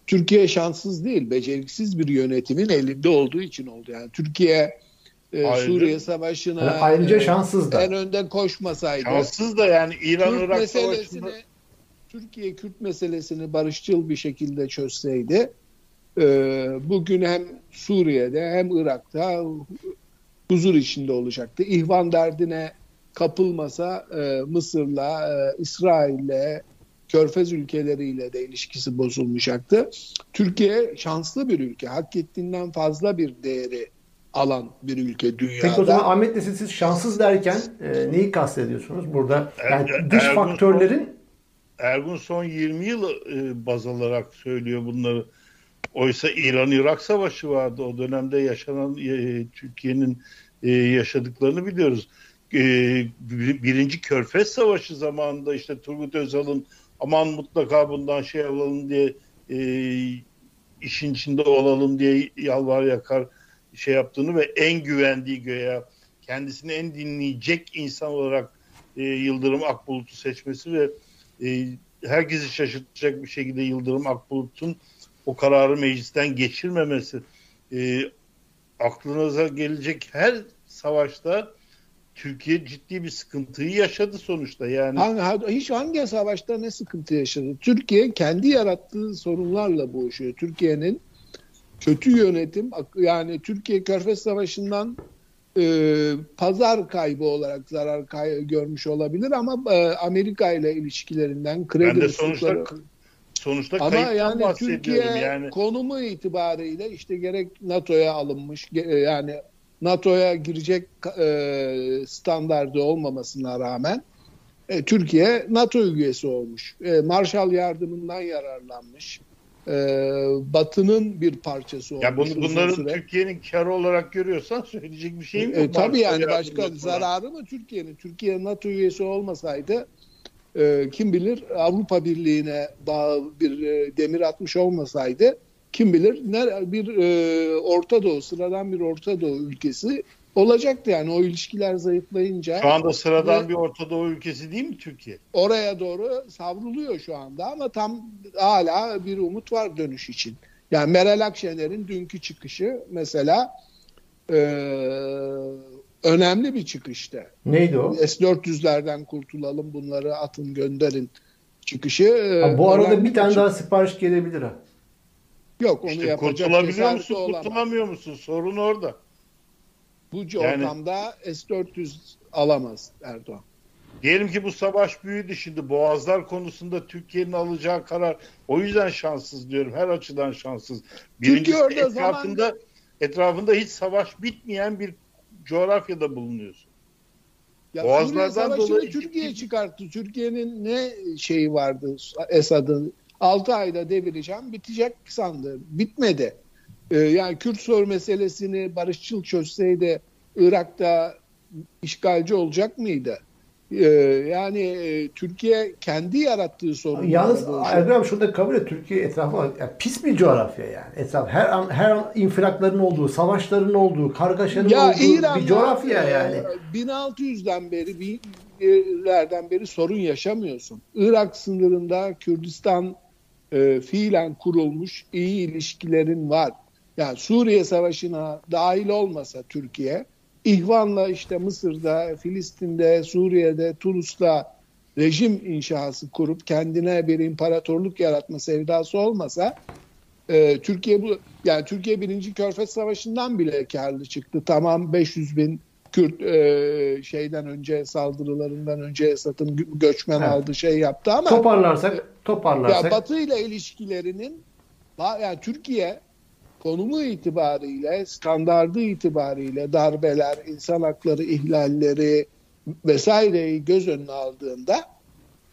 Türkiye şanssız değil, beceriksiz bir yönetimin elinde olduğu için oldu. Yani Türkiye e, Suriye Savaşı'na yani ayrıca e, şanssız da. en önde koşmasaydı. Şanssız da yani İran-Irak Savaşı'nda Türkiye Kürt meselesini barışçıl bir şekilde çözseydi e, bugün hem Suriye'de hem Irak'ta huzur içinde olacaktı. İhvan derdine kapılmasa e, Mısır'la, e, İsrail'le, Körfez ülkeleriyle de ilişkisi bozulmayacaktı. Türkiye şanslı bir ülke. Hak ettiğinden fazla bir değeri alan bir ülke dünyada. Peki o zaman Ahmet Nesil siz şanssız derken e, neyi kastediyorsunuz burada? Yani er, dış Ergun faktörlerin son, Ergun son 20 yıl e, baz alarak söylüyor bunları. Oysa İran-Irak savaşı vardı. O dönemde yaşanan e, Türkiye'nin e, yaşadıklarını biliyoruz e, birinci Körfez Savaşı zamanında işte Turgut Özal'ın aman mutlaka bundan şey alalım diye e, işin içinde olalım diye yalvar yakar şey yaptığını ve en güvendiği göğe kendisini en dinleyecek insan olarak e, Yıldırım Akbulut'u seçmesi ve e, herkesi şaşırtacak bir şekilde Yıldırım Akbulut'un o kararı meclisten geçirmemesi e, aklınıza gelecek her savaşta Türkiye ciddi bir sıkıntıyı yaşadı sonuçta yani. Hangi, hiç hangi savaşta ne sıkıntı yaşadı? Türkiye kendi yarattığı sorunlarla boğuşuyor. Türkiye'nin kötü yönetim yani Türkiye Körfez Savaşı'ndan e, pazar kaybı olarak zarar kay- görmüş olabilir ama e, Amerika ile ilişkilerinden kredi ben de sonuçta sonuçta ama yani Türkiye yani. konumu itibariyle işte gerek NATO'ya alınmış yani NATO'ya girecek e, standardı olmamasına rağmen e, Türkiye NATO üyesi olmuş. E, Marshall yardımından yararlanmış. E, Batı'nın bir parçası olmuş. Ya bunu, bunların Türkiye'nin karı olarak görüyorsan söyleyecek bir şey mi? E, tabii yani başka zararı mı Türkiye'nin? Türkiye NATO üyesi olmasaydı e, kim bilir Avrupa Birliği'ne bir e, demir atmış olmasaydı kim bilir ne bir e, Orta Doğu sıradan bir Orta Doğu ülkesi olacaktı yani o ilişkiler zayıflayınca. Şu anda sıradan ve, bir Orta Doğu ülkesi değil mi Türkiye? Oraya doğru savruluyor şu anda ama tam hala bir umut var dönüş için. Yani Meral Akşener'in dünkü çıkışı mesela e, önemli bir çıkıştı. Neydi o? S-400'lerden kurtulalım bunları atın gönderin çıkışı. Ha, bu arada bir tane daha sipariş gelebilir ha. Yok onu işte yapacak kurtulabiliyor musun, olamaz. kurtulamıyor musun? Sorun orada. Bu yani, ortamda S-400 alamaz Erdoğan. Diyelim ki bu savaş büyüdü şimdi Boğazlar konusunda Türkiye'nin alacağı karar o yüzden şanssız diyorum. Her açıdan şanssız. Birincisi Türkiye etrafında zaman... etrafında hiç savaş bitmeyen bir coğrafyada bulunuyorsun. Ya Boğazlardan dolayı Türkiye çıkarttı. Türkiye'nin ne şeyi vardı Esad'ın 6 ayda devireceğim bitecek sandı. Bitmedi. Ee, yani Kürt soru meselesini barışçıl çözseydi Irak'ta işgalci olacak mıydı? Ee, yani e, Türkiye kendi yarattığı sorunları Yalnız boğuşuyor. Ergun abi şurada kabul et Türkiye etrafı yani pis bir coğrafya yani. Etraf her an her an infilakların olduğu, savaşların olduğu, kargaşanın Ya olduğu İran'da bir coğrafya e, yani. 1600'den beri birlerden beri sorun yaşamıyorsun. Irak sınırında Kürdistan e, fiilen kurulmuş iyi ilişkilerin var. Yani Suriye Savaşı'na dahil olmasa Türkiye, İhvan'la işte Mısır'da, Filistin'de, Suriye'de, Tunus'ta rejim inşası kurup kendine bir imparatorluk yaratma sevdası olmasa e, Türkiye bu yani Türkiye birinci Körfez Savaşı'ndan bile karlı çıktı. Tamam 500 bin Kürt e, şeyden önce saldırılarından önce Esad'ın gö- göçmen Evet. aldı şey yaptı ama Toparlarsak, toparlarsak ya Batı ile ilişkilerinin yani Türkiye konumu itibariyle, standardı itibariyle darbeler, insan hakları ihlalleri vesaireyi göz önüne aldığında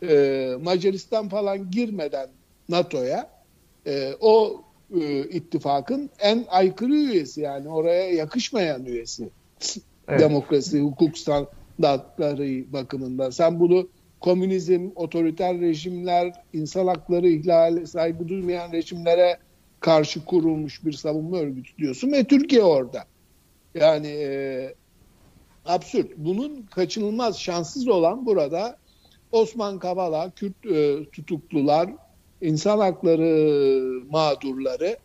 e, Macaristan falan girmeden NATO'ya e, o e, ittifakın en aykırı üyesi yani oraya yakışmayan üyesi. Evet. Demokrasi, hukuk standartları bakımından. Sen bunu komünizm, otoriter rejimler, insan hakları ihlali, saygı duymayan rejimlere karşı kurulmuş bir savunma örgütü diyorsun ve Türkiye orada. Yani e, absürt. Bunun kaçınılmaz şanssız olan burada Osman Kavala, Kürt e, tutuklular, insan hakları mağdurları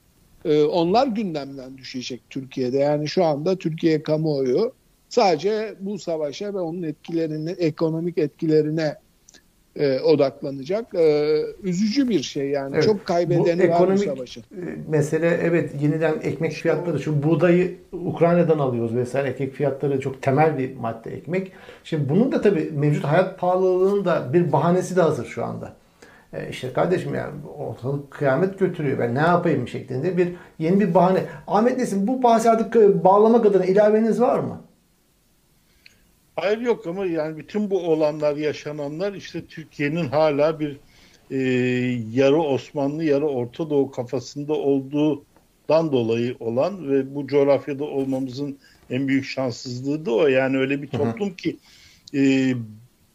e, onlar gündemden düşecek Türkiye'de. Yani şu anda Türkiye kamuoyu sadece bu savaşa ve onun etkilerine, ekonomik etkilerine e, odaklanacak. E, üzücü bir şey yani. Evet. Çok kaybedeni Bu var bu ekonomik- savaşın. e, mesele evet yeniden ekmek fiyatları şu buğdayı Ukrayna'dan alıyoruz vesaire ekmek fiyatları çok temel bir madde ekmek. Şimdi bunun da tabii mevcut hayat pahalılığının da bir bahanesi de hazır şu anda. E işte kardeşim yani ortalık kıyamet götürüyor ben ne yapayım şeklinde bir yeni bir bahane. Ahmet Nesin bu bahsi artık e, bağlamak adına ilaveniz var mı? Hayır yok ama yani bütün bu olanlar yaşananlar işte Türkiye'nin hala bir e, yarı Osmanlı yarı Orta Doğu kafasında olduğundan dolayı olan ve bu coğrafyada olmamızın en büyük şanssızlığı da o. Yani öyle bir toplum ki e,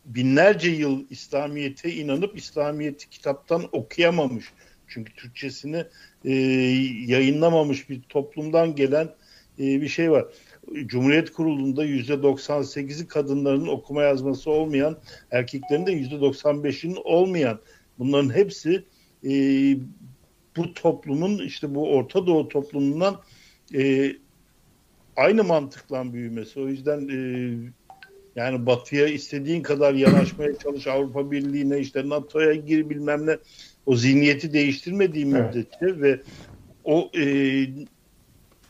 binlerce yıl İslamiyet'e inanıp İslamiyet'i kitaptan okuyamamış. Çünkü Türkçesini e, yayınlamamış bir toplumdan gelen e, bir şey var. Cumhuriyet kurulunda %98'i kadınların okuma yazması olmayan, erkeklerin de %95'inin olmayan. Bunların hepsi e, bu toplumun işte bu Orta Doğu toplumundan e, aynı mantıkla büyümesi. O yüzden e, yani Batı'ya istediğin kadar yanaşmaya çalış Avrupa Birliği'ne işte NATO'ya gir bilmem ne o zihniyeti değiştirmediği Evet. müddetçe ve o e,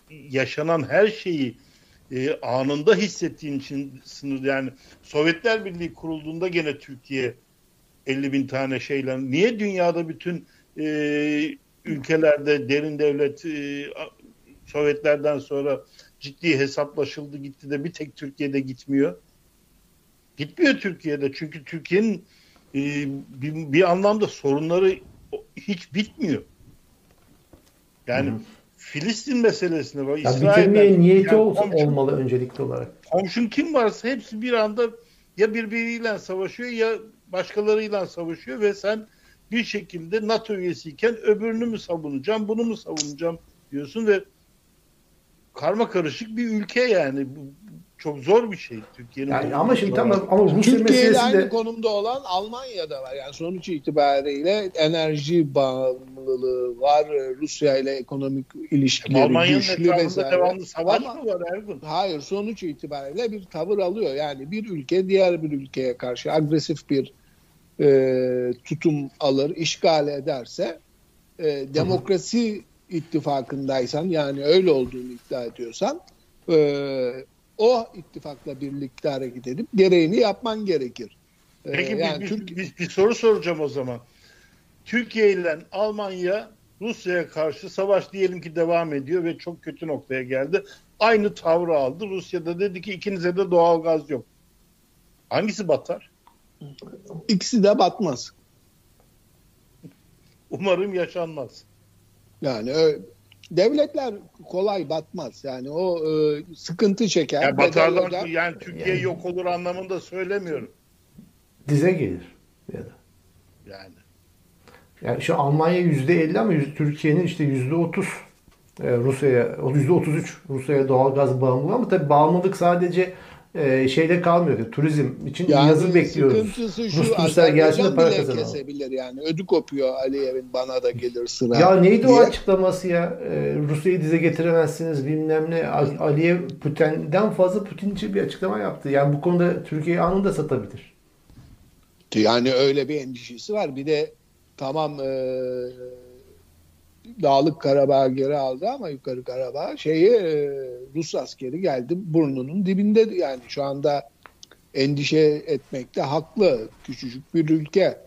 yaşanan her şeyi e, anında hissettiğin için sınır yani Sovyetler Birliği kurulduğunda gene Türkiye 50 bin tane şeyle niye dünyada bütün e, ülkelerde derin devlet e, Sovyetlerden sonra ciddi hesaplaşıldı gitti de bir tek Türkiye'de gitmiyor. Gitmiyor Türkiye'de çünkü Türkiye'nin e, bir, bir anlamda sorunları hiç bitmiyor. Yani hı. Filistin meselesine bak. Ya bitirmeye niyeti yani olsa, komşu- olmalı öncelikli olarak. komşun kim varsa hepsi bir anda ya birbiriyle savaşıyor ya başkalarıyla savaşıyor ve sen bir şekilde NATO üyesiyken öbürünü mü savunacağım, bunu mu savunacağım diyorsun ve karma karışık bir ülke yani. Bu çok zor bir şey Türkiye'nin. Yani ama şimdi tamam ama Rusya Türkiye ile meselesi aynı konumda olan Almanya'da var. Yani sonuç itibariyle enerji bağımlılığı var. Rusya ile ekonomik ilişkileri Almanya'nın güçlü etrafında vesaire. devamlı savaş Ama- mı var Ergun? Hayır sonuç itibariyle bir tavır alıyor. Yani bir ülke diğer bir ülkeye karşı agresif bir e, tutum alır, işgal ederse e, demokrasi ittifakındaysan yani öyle olduğunu iddia ediyorsan e, o ittifakla birlikte hareket edip gereğini yapman gerekir. E, Peki yani bir, Türk- bir, bir, bir soru soracağım o zaman. Türkiye ile Almanya Rusya'ya karşı savaş diyelim ki devam ediyor ve çok kötü noktaya geldi. Aynı tavrı aldı. Rusya da dedi ki ikinize de doğal gaz yok. Hangisi batar? ikisi de batmaz. Umarım yaşanmaz. Yani devletler kolay batmaz. Yani o e, sıkıntı çeker. Yani bedel batardan öder. yani Türkiye Yani- yok olur anlamında söylemiyorum. dize gelir ya da. Yani. Yani şu Almanya %50 ama yüz- Türkiye'nin işte %30 e, Rusya'ya, %33 Rusya'ya doğal gaz bağımlılığı ama tabii bağımlılık sadece e, şeyde kalmıyor. Turizm için Yani yazı bekliyoruz. Rus turistler gelsin de para kazanalım. kesebilir yani. Ödü kopuyor Aliyev'in bana da gelir sıra. Ya neydi o diye. açıklaması ya? Ee, Rusya'yı dize getiremezsiniz bilmem ne. Ali- Aliyev Putin'den fazla Putinci bir açıklama yaptı. Yani bu konuda Türkiye anında satabilir. Yani öyle bir endişesi var. Bir de tamam e, Dağlık Karabağ geri aldı ama yukarı Karabağ şeyi e, Rus askeri geldi burnunun dibinde yani şu anda endişe etmekte haklı. Küçücük bir ülke.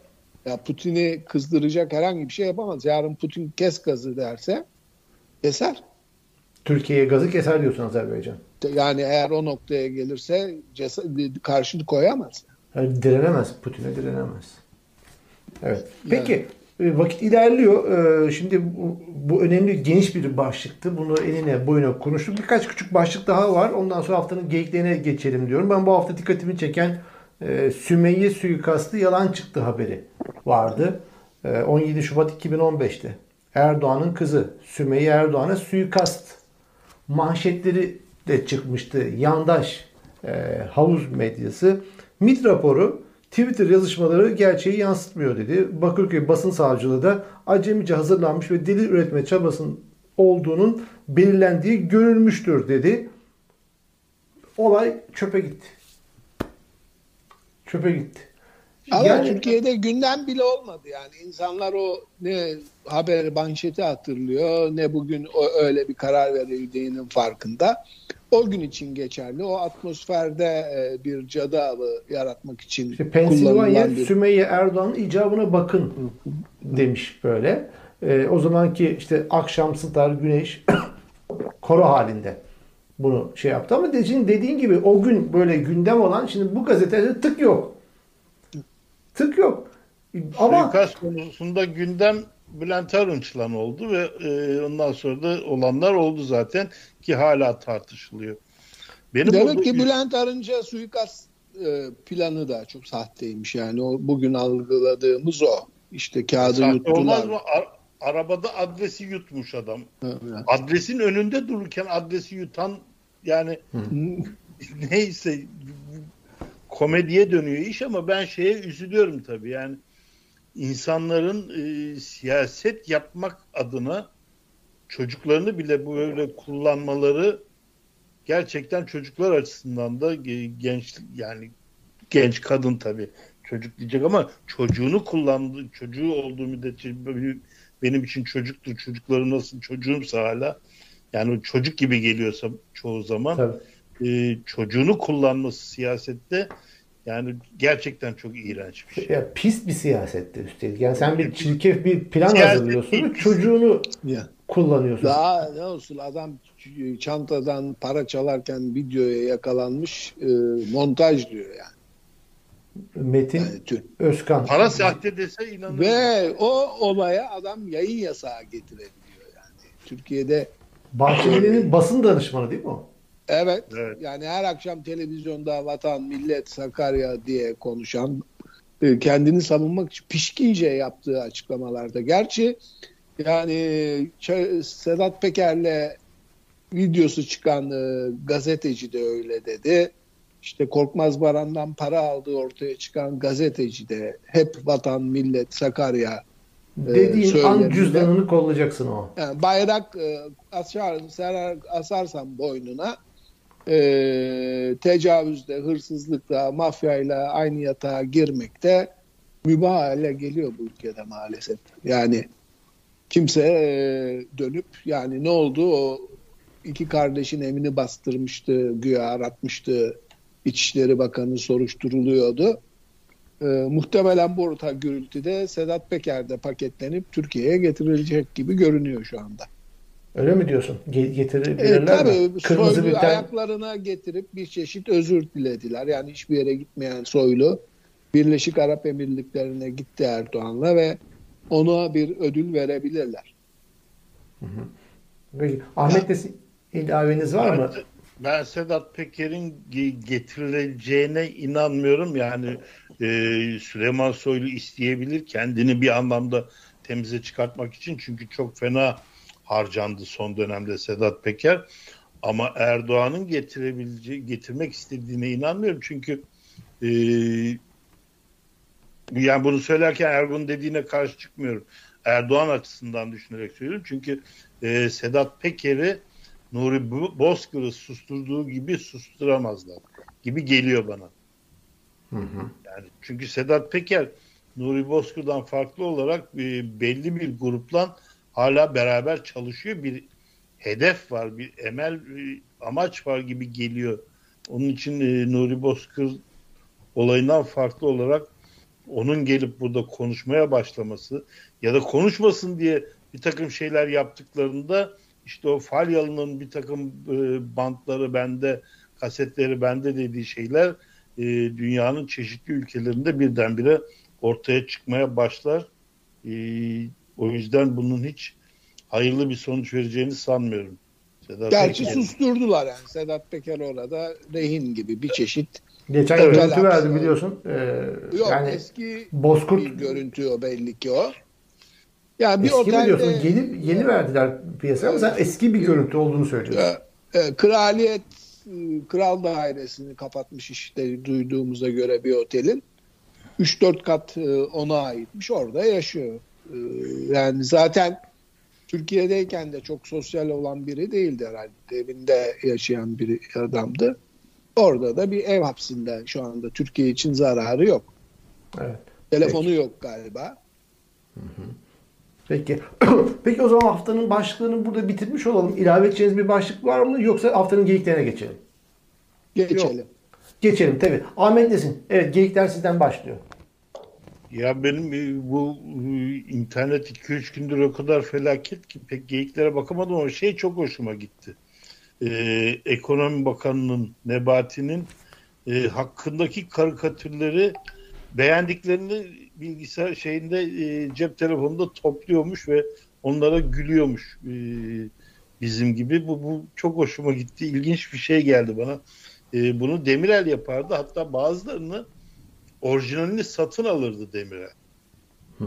Ya Putin'i kızdıracak herhangi bir şey yapamaz. Yarın Putin kes gazı derse keser. Türkiye'ye gazı keser diyorsun Azerbaycan. Yani eğer o noktaya gelirse karşılık koyamaz. Yani direnemez. Putin'e direnemez. Evet. Peki vakit ilerliyor. Ee, Şimdi bu, önemli geniş bir başlıktı. Bunu eline boyuna konuştuk. Birkaç küçük başlık daha var. Ondan sonra haftanın geyiklerine geçelim diyorum. Ben bu hafta dikkatimi çeken e, Sümeyye suikastı yalan çıktı haberi vardı. E, 17 Şubat 2015'te. Erdoğan'ın kızı Sümeyye Erdoğan'a suikast manşetleri de çıkmıştı. Yandaş e, havuz medyası. MIT raporu Twitter yazışmaları gerçeği yansıtmıyor dedi. Bakırköy basın savcılığı da acemice hazırlanmış ve delil üretme çabasının olduğunun belirlendiği görülmüştür dedi. Olay çöpe gitti. Çöpe gitti. Ama Yani- Türkiye'de gündem bile olmadı yani. insanlar o ne haber manşeti hatırlıyor ne bugün o öyle bir karar verildiğinin farkında. O gün için geçerli. O atmosferde e, bir cadı avı yaratmak için İşte Pensilvanya bir... Sümeyye Erdoğan'ın icabına bakın demiş böyle. Ee, o zamanki işte akşam star güneş koro halinde bunu şey yaptı ama de- şimdi dediğin gibi o gün böyle gündem olan şimdi bu gazetede tık yok. Tık yok. Ama Suikast konusunda gündem Bülent Arınç'la oldu ve e, ondan sonra da olanlar oldu zaten ki hala tartışılıyor. Benim Demek ki Bülent Arınç'a suikast e, planı da çok sahteymiş yani. O bugün algıladığımız o. İşte kağıdı Sahte olmaz yuttular. mı? A- arabada adresi yutmuş adam. Evet. Adresin önünde dururken adresi yutan yani neyse komediye dönüyor iş ama ben şeye üzülüyorum tabii yani insanların e, siyaset yapmak adına çocuklarını bile böyle kullanmaları gerçekten çocuklar açısından da ge- genç yani genç kadın tabii çocuk diyecek ama çocuğunu kullandı çocuğu olduğu müddetçe benim için çocuktur çocukları nasıl çocuğumsa hala yani çocuk gibi geliyorsa çoğu zaman tabii. E, çocuğunu kullanması siyasette yani gerçekten çok iğrenç bir şey. Ya, pis bir siyasette üstelik. Yani sen bir çirkef bir plan Siyaset hazırlıyorsun ve pis. çocuğunu Ya. kullanıyorsun. Daha ne olsun adam çantadan para çalarken videoya yakalanmış e, montaj diyor yani. Metin yani Özkan. Para sahte dese inanırım. Ve o olaya adam yayın yasağı getirebiliyor yani. Türkiye'de Bahçeli'nin basın danışmanı değil mi o? Evet, Evet. yani her akşam televizyonda vatan, millet, Sakarya diye konuşan e, kendini savunmak için pişkince yaptığı açıklamalarda. Gerçi yani Sedat Peker'le videosu çıkan e, gazeteci de öyle dedi. İşte Korkmaz Baran'dan para aldığı ortaya çıkan gazeteci de hep vatan, millet, Sakarya Dediğin an söyleminde. cüzdanını kollayacaksın o. Yani bayrak e, asar, asarsan boynuna e, tecavüzde, hırsızlıkta, mafyayla aynı yatağa girmekte mübah hale geliyor bu ülkede maalesef. Yani kimse e, dönüp yani ne oldu o iki kardeşin evini bastırmıştı, güya aratmıştı. İçişleri Bakanı soruşturuluyordu. E, muhtemelen bu orta gürültüde Sedat Peker de paketlenip Türkiye'ye getirilecek gibi görünüyor şu anda. Öyle mi diyorsun? Ge- E, getirebilirler mi? tabii Kırmızı soylu bülten ayaklarına getirip bir çeşit özür dilediler. Yani hiçbir yere gitmeyen soylu Birleşik Arap Emirlikleri'ne gitti Erdoğan'la ve ona bir ödül verebilirler. Peki, Ahmet de ilaveniz var mı? Ben, Sedat Peker'in ge- getirileceğine inanmıyorum. Yani e, Süleyman Soylu isteyebilir kendini bir anlamda temize çıkartmak için çünkü çok fena harcandı son dönemde Sedat Peker ama Erdoğan'ın getirebileceği getirmek istediğine inanmıyorum çünkü e, yani bunu söylerken Ergun dediğine karşı çıkmıyorum. Erdoğan açısından düşünerek söylüyorum. Çünkü e, Sedat Peker'i Nuri Bozkır'ı susturduğu gibi susturamazlar gibi geliyor bana. Hı hı. Yani çünkü Sedat Peker Nuri Bozkır'dan farklı olarak e, belli bir grupla hala beraber çalışıyor. Bir hedef var, bir emel, bir amaç var gibi geliyor. Onun için e, Nuri Bozkır olayından farklı olarak onun gelip burada konuşmaya başlaması ya da konuşmasın diye bir takım şeyler yaptıklarında işte o Falyalı'nın bir takım e, bantları bende, kasetleri bende dediği şeyler e, dünyanın çeşitli ülkelerinde birdenbire ortaya çıkmaya başlar. E, o yüzden bunun hiç hayırlı bir sonuç vereceğini sanmıyorum. Sedat Gerçi Peker. susturdular yani. Sedat Peker orada rehin gibi bir çeşit Geçen evet. görüntü verdi biliyorsun. Ee, Yok yani eski Bozkurt bir görüntü o belli ki o. Yani bir eski otelde, mi diyorsun? Yeni, yeni verdiler piyasaya ama sen eski bir görüntü olduğunu söylüyorsun. E, kraliyet Kral Dairesi'ni kapatmış işte duyduğumuza göre bir otelin. 3-4 kat e, ona aitmiş. Orada yaşıyor. E, yani zaten Türkiye'deyken de çok sosyal olan biri değildi herhalde. Evinde yaşayan bir adamdı. Orada da bir ev hapsinde şu anda. Türkiye için zararı yok. Evet. Telefonu Peki. yok galiba. Hı hı. Peki. Peki o zaman haftanın başlığını burada bitirmiş olalım. İlave edeceğiniz bir başlık var mı? Yoksa haftanın geyiklerine geçelim. Geçelim. Yok. Geçelim tabii. Ahmet Nesin. Evet geyikler sizden başlıyor. Ya benim e, bu e, internet 2-3 gündür o kadar felaket ki pek geyiklere bakamadım ama şey çok hoşuma gitti. Ee, Ekonomi Bakanı'nın, Nebati'nin e, hakkındaki karikatürleri beğendiklerini bilgisayar şeyinde e, cep telefonunda topluyormuş ve onlara gülüyormuş e, bizim gibi. Bu, bu çok hoşuma gitti. İlginç bir şey geldi bana. E, bunu Demirel yapardı. Hatta bazılarını orijinalini satın alırdı Demirel. Hmm.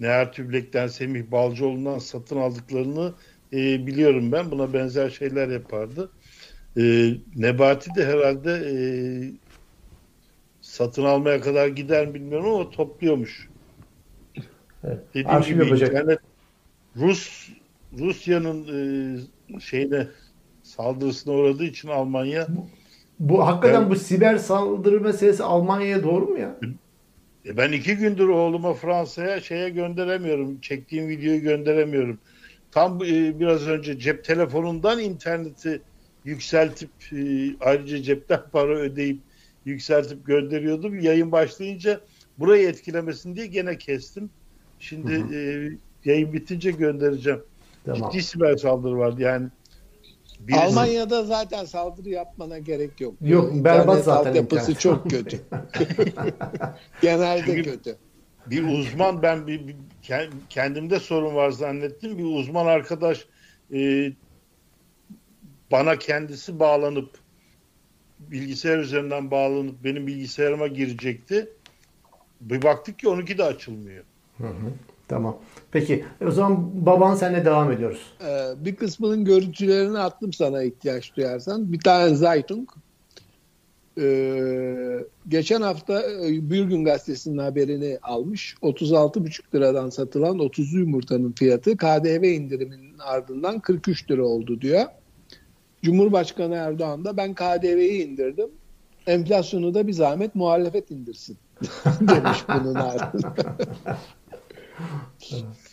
Neher Tüblek'ten Semih Balcıoğlu'ndan satın aldıklarını e, biliyorum ben. Buna benzer şeyler yapardı. E, Nebati de herhalde e, satın almaya kadar gider mi bilmiyorum ama topluyormuş. Evet. Dediğim Arşiv gibi yapacak. internet Rus Rusya'nın e, şeyine saldırısına uğradığı için Almanya bu, hakikaten ben, bu siber saldırı meselesi Almanya'ya doğru mu ya? E ben iki gündür oğluma Fransa'ya şeye gönderemiyorum. Çektiğim videoyu gönderemiyorum. Tam e, biraz önce cep telefonundan interneti yükseltip e, ayrıca cepten para ödeyip yükseltip gönderiyordum. Yayın başlayınca burayı etkilemesin diye gene kestim. Şimdi hı hı. E, yayın bitince göndereceğim. Tamam. Ciddi siber saldırı vardı yani. Birisi... Almanya'da zaten saldırı yapmana gerek yok. Yok internet berbat zaten. yapısı çok kötü. Genelde Çünkü kötü. Bir uzman ben bir, bir kendimde sorun var zannettim. Bir uzman arkadaş e, bana kendisi bağlanıp bilgisayar üzerinden bağlanıp benim bilgisayarıma girecekti. Bir baktık ki onunki de açılmıyor. Hı hı. Tamam. Peki o zaman baban senle devam ediyoruz. Ee, bir kısmının görüntülerini attım sana ihtiyaç duyarsan. Bir tane Zaytung. Ee, geçen hafta e, Bir Gün Gazetesi'nin haberini almış. 36,5 liradan satılan 30 yumurtanın fiyatı KDV indiriminin ardından 43 lira oldu diyor. Cumhurbaşkanı Erdoğan da ben KDV'yi indirdim. Enflasyonu da bir zahmet muhalefet indirsin demiş bunun ardından.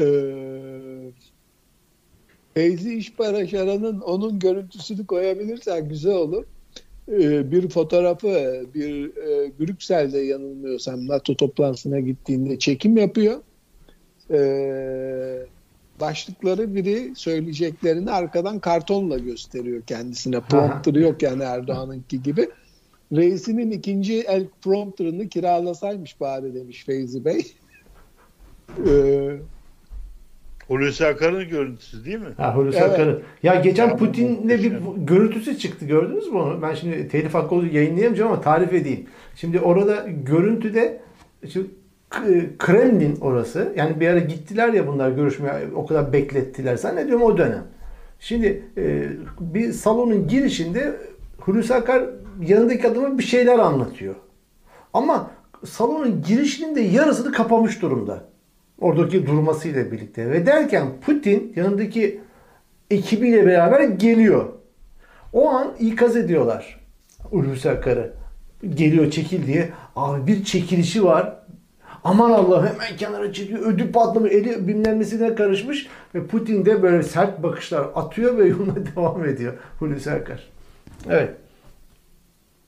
ee, Feyzi İşbaraşaran'ın onun görüntüsünü koyabilirsen güzel olur. Ee, bir fotoğrafı bir e, Brüksel'de yanılmıyorsam NATO toplantısına gittiğinde çekim yapıyor. Ee, başlıkları biri söyleyeceklerini arkadan kartonla gösteriyor kendisine. Prompter'ı yok yani Erdoğan'ınki gibi. Reisinin ikinci el prompter'ını kiralasaymış bari demiş Feyzi Bey. Ee, Hulusi Akar'ın görüntüsü değil mi? Ha Hulusi Evet. Akar'ın. Ya geçen Putin'le bir görüntüsü çıktı gördünüz mü onu? Ben şimdi telif hakkı olduğu yayınlayamayacağım ama tarif edeyim. Şimdi orada görüntüde K- Kremlin orası. Yani bir ara gittiler ya bunlar görüşmeye o kadar beklettiler. Zannediyorum o dönem. Şimdi e, bir salonun girişinde Hulusi Akar yanındaki adama bir şeyler anlatıyor. Ama salonun girişinin de yarısını kapamış durumda. Oradaki durmasıyla birlikte. Ve derken Putin yanındaki ekibiyle beraber geliyor. O an ikaz ediyorlar Hulusi Akar'ı. Geliyor çekil diye. Abi bir çekilişi var. Aman Allah hemen kenara çekiyor. Ödül patlamış. Eli bilmem karışmış. Ve Putin de böyle sert bakışlar atıyor ve yoluna devam ediyor Hulusi Akar. Evet.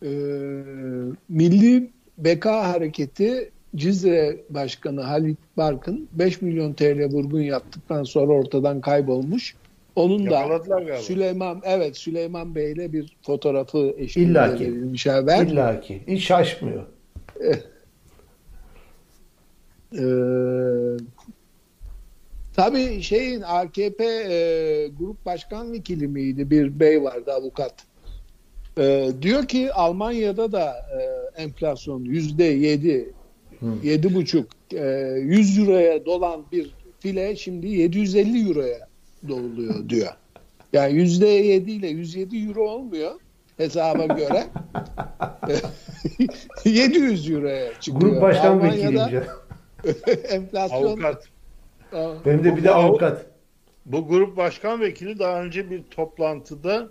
Ee, Milli Beka Hareketi Cizre Başkanı Halit Barkın 5 milyon TL vurgun yaptıktan sonra ortadan kaybolmuş. Onun da galiba. Süleyman evet Süleyman Bey ile bir fotoğrafı eşliğinde İlla ki. verilmiş haber. İlla ki. Hiç şaşmıyor. Ee, tabii şeyin AKP e, grup başkan vekili miydi bir bey vardı avukat. Ee, diyor ki Almanya'da da e, enflasyon yüzde yedi, yedi buçuk, e, 100 euroya dolan bir file şimdi 750 euroya doluyor diyor. Yani yüzde yedi ile 107 euro olmuyor hesaba göre. 700 euroya çıkıyor. Grup başkan vekiliyim enflasyon Avukat. Benim de bir de avukat. Bu grup başkan vekili daha önce bir toplantıda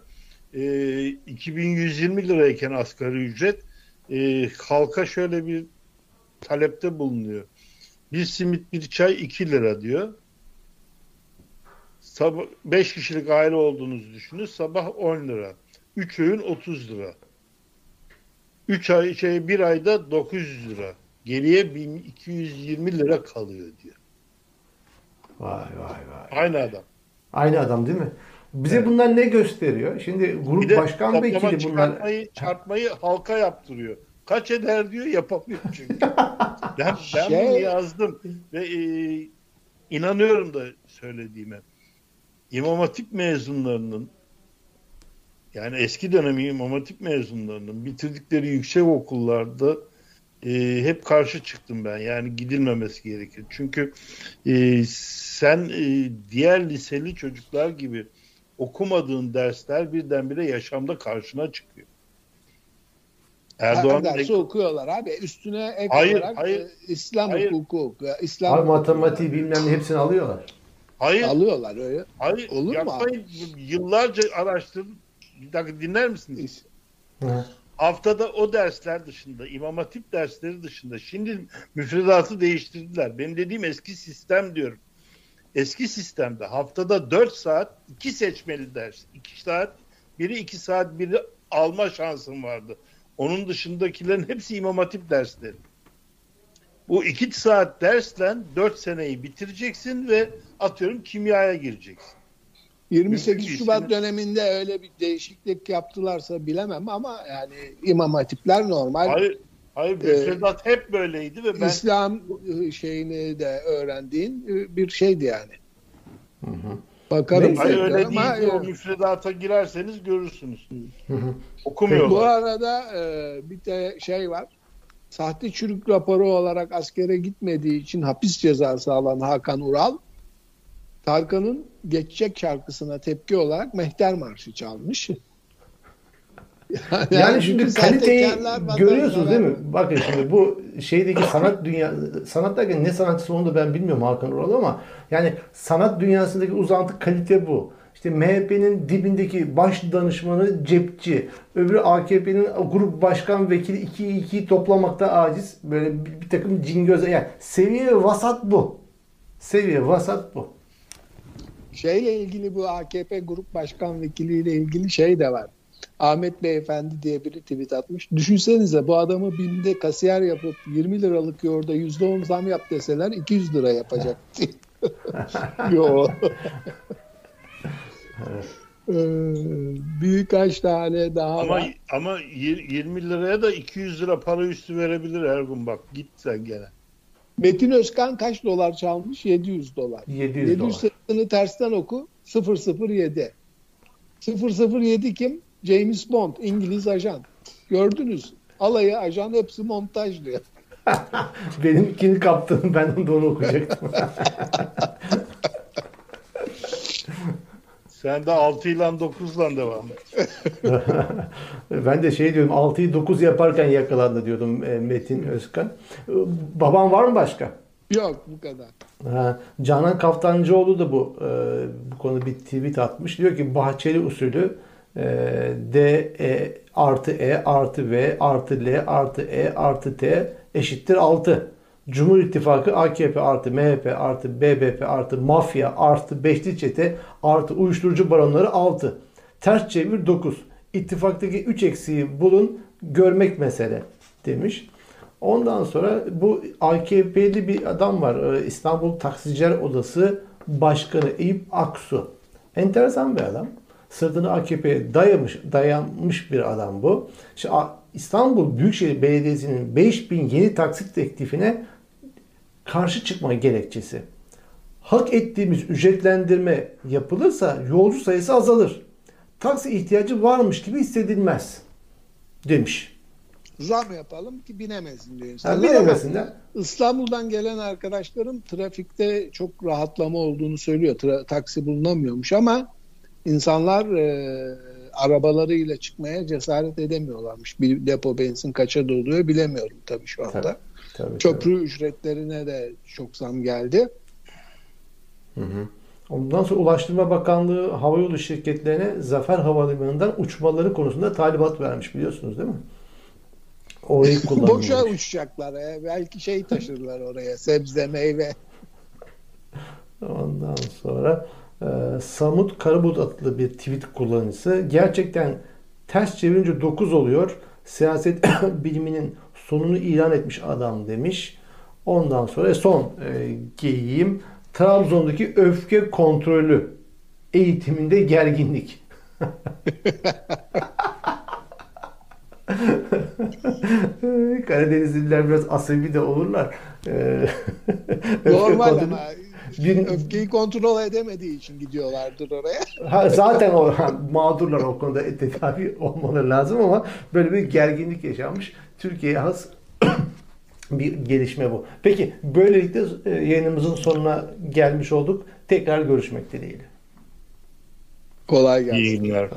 e, 2120 lirayken asgari ücret e, halka şöyle bir talepte bulunuyor. Bir simit bir çay 2 lira diyor. Sabah 5 kişilik aile olduğunuzu düşünün. Sabah 10 lira. 3 öğün 30 lira. 3 ay şey bir ayda 900 lira. Geriye 1220 lira kalıyor diyor. Vay vay vay. Aynı adam. Aynı adam değil mi? Bize bunlar ne gösteriyor? Şimdi grup başkan vekili bunlar. çıkartmayı, çarpmayı halka yaptırıyor. Kaç eder diyor yapamıyor çünkü. ben, ben Şey- bunu yazdım ve e, inanıyorum da söylediğime. İmam Hatip mezunlarının yani eski dönem İmam Hatip mezunlarının bitirdikleri yüksek okullarda e, hep karşı çıktım ben. Yani gidilmemesi gerekir. Çünkü e, sen e, diğer liseli çocuklar gibi okumadığın dersler birdenbire yaşamda karşına çıkıyor. Erdoğan dersi okuyorlar abi. Üstüne ek Hayır, olarak hayır. e, İslam Hayır. hukuku okuyor. İslam Abi matematiği bilmem ne hepsini alıyorlar. hayır, alıyorlar öyle. hayır Olur mu yapmayın. Yıllarca araştırdım. Bir dakika dinler misiniz? Hı. Haftada o dersler dışında, İmam Hatip dersleri dışında şimdi müfredatı değiştirdiler. Benim dediğim eski sistem diyorum. Eski sistemde haftada 4 saat iki seçmeli ders. 2 saat, biri 2 saat, biri alma şansım vardı. Onun dışındakilerin hepsi İmam Hatip dersleri. Bu 2 saat dersle 4 seneyi bitireceksin ve atıyorum kimyaya gireceksin. 28 Mümkün Şubat döneminde öyle bir değişiklik yaptılarsa bilemem ama yani İmam Hatipler normal Hayır, hayır müfredat hep böyleydi ve ben İslam şeyini de öğrendiğin e, bir şeydi yani. Bakarım Neyse. Hayır öyle ama, değildi. O e, müfredata girerseniz görürsünüz. Hı. Bu Okumuyorlar. arada e, bir de şey var. Sahte çürük raporu olarak askere gitmediği için hapis cezası alan Hakan Ural, Tarkan'ın Geçecek şarkısına tepki olarak Mehter Marşı çalmış. Yani, şimdi bütün kaliteyi görüyorsunuz değil mi? Bakın şimdi bu şeydeki sanat dünya sanat derken ne sanatçısı onu da ben bilmiyorum Hakan Ural ama yani sanat dünyasındaki uzantı kalite bu. İşte MHP'nin dibindeki baş danışmanı cepçi, öbürü AKP'nin grup başkan vekili 2 2 toplamakta aciz. Böyle bir, bir takım cingöz yani seviye vasat bu. Seviye vasat bu. Şeyle ilgili bu AKP Grup Başkan Vekiliyle ilgili şey de var. Ahmet Beyefendi diye biri tweet atmış. Düşünsenize bu adamı BİM'de kasiyer yapıp 20 liralık yoğurda %10 zam yap deseler 200 lira yapacak. Yo. Ee, Birkaç tane daha Ama var. ama yir- 20 liraya da 200 lira para üstü verebilir Ergun bak. Git sen gene. Metin Özkan kaç dolar çalmış? 700 dolar. 700 700 dolar. sayısını tersten oku. 007. 007 kim? James Bond, İngiliz ajan. Gördünüz. Alayı ajan hepsi montaj diyor. Benim ikinci kaptanım ben de onu okuyacaktım. Sen de 6 ile 9 ile devam et. ben de şey diyorum 6'yı 9 yaparken yakalandı diyordum e, Metin Özkan. E, Baban var mı başka? Yok bu kadar. Ha, Canan Kaftancıoğlu da bu e, bu konuda bir tweet atmış. Diyor ki Bahçeli usulü D E artı E artı V artı L artı E artı T eşittir 6. Cumhur İttifakı AKP artı MHP artı BBP artı mafya artı beşli çete artı uyuşturucu baronları 6. Ters çevir 9. İttifaktaki 3 eksiği bulun görmek mesele demiş. Ondan sonra bu AKP'li bir adam var. Ee, İstanbul Taksiciler Odası Başkanı Eyüp Aksu. Enteresan bir adam. Sırtını AKP'ye dayamış, dayanmış bir adam bu. İşte İstanbul Büyükşehir Belediyesi'nin 5000 yeni taksit teklifine karşı çıkma gerekçesi. Hak ettiğimiz ücretlendirme yapılırsa yolcu sayısı azalır. Taksi ihtiyacı varmış gibi hissedilmez demiş. Zam yapalım ki binemesin diyor insanlar. Ama evresinde İstanbul'dan gelen arkadaşlarım trafikte çok rahatlama olduğunu söylüyor. Tra- taksi bulunamıyormuş ama insanlar e, arabalarıyla çıkmaya cesaret edemiyorlarmış. Bir depo benzin kaça doluyor bilemiyorum tabii şu anda. Tabii, tabii, Köprü ücretlerine de çok zam geldi. Hı hı. Ondan sonra Ulaştırma Bakanlığı havayolu şirketlerine Zafer Havalimanı'ndan uçmaları konusunda talimat vermiş biliyorsunuz değil mi? Orayı Boşa uçacaklar. e, belki şey taşırlar oraya. Sebze, meyve. Ondan sonra e, Samut Karabulut adlı bir tweet kullanıcısı gerçekten ters çevirince 9 oluyor. Siyaset biliminin sonunu ilan etmiş adam demiş. Ondan sonra son e, geyiğim Trabzon'daki öfke kontrolü eğitiminde gerginlik. Karadenizliler biraz asabi de olurlar. Ee, Normal ama Bir- öfkeyi kontrol edemediği için gidiyorlardır oraya. Ha, zaten o mağdurlar o konuda tedavi olmaları lazım ama böyle bir gerginlik yaşanmış. Türkiye'ye has bir gelişme bu. Peki böylelikle e, yayınımızın sonuna gelmiş olduk. Tekrar görüşmek dileğiyle. Kolay gelsin. İyi günler.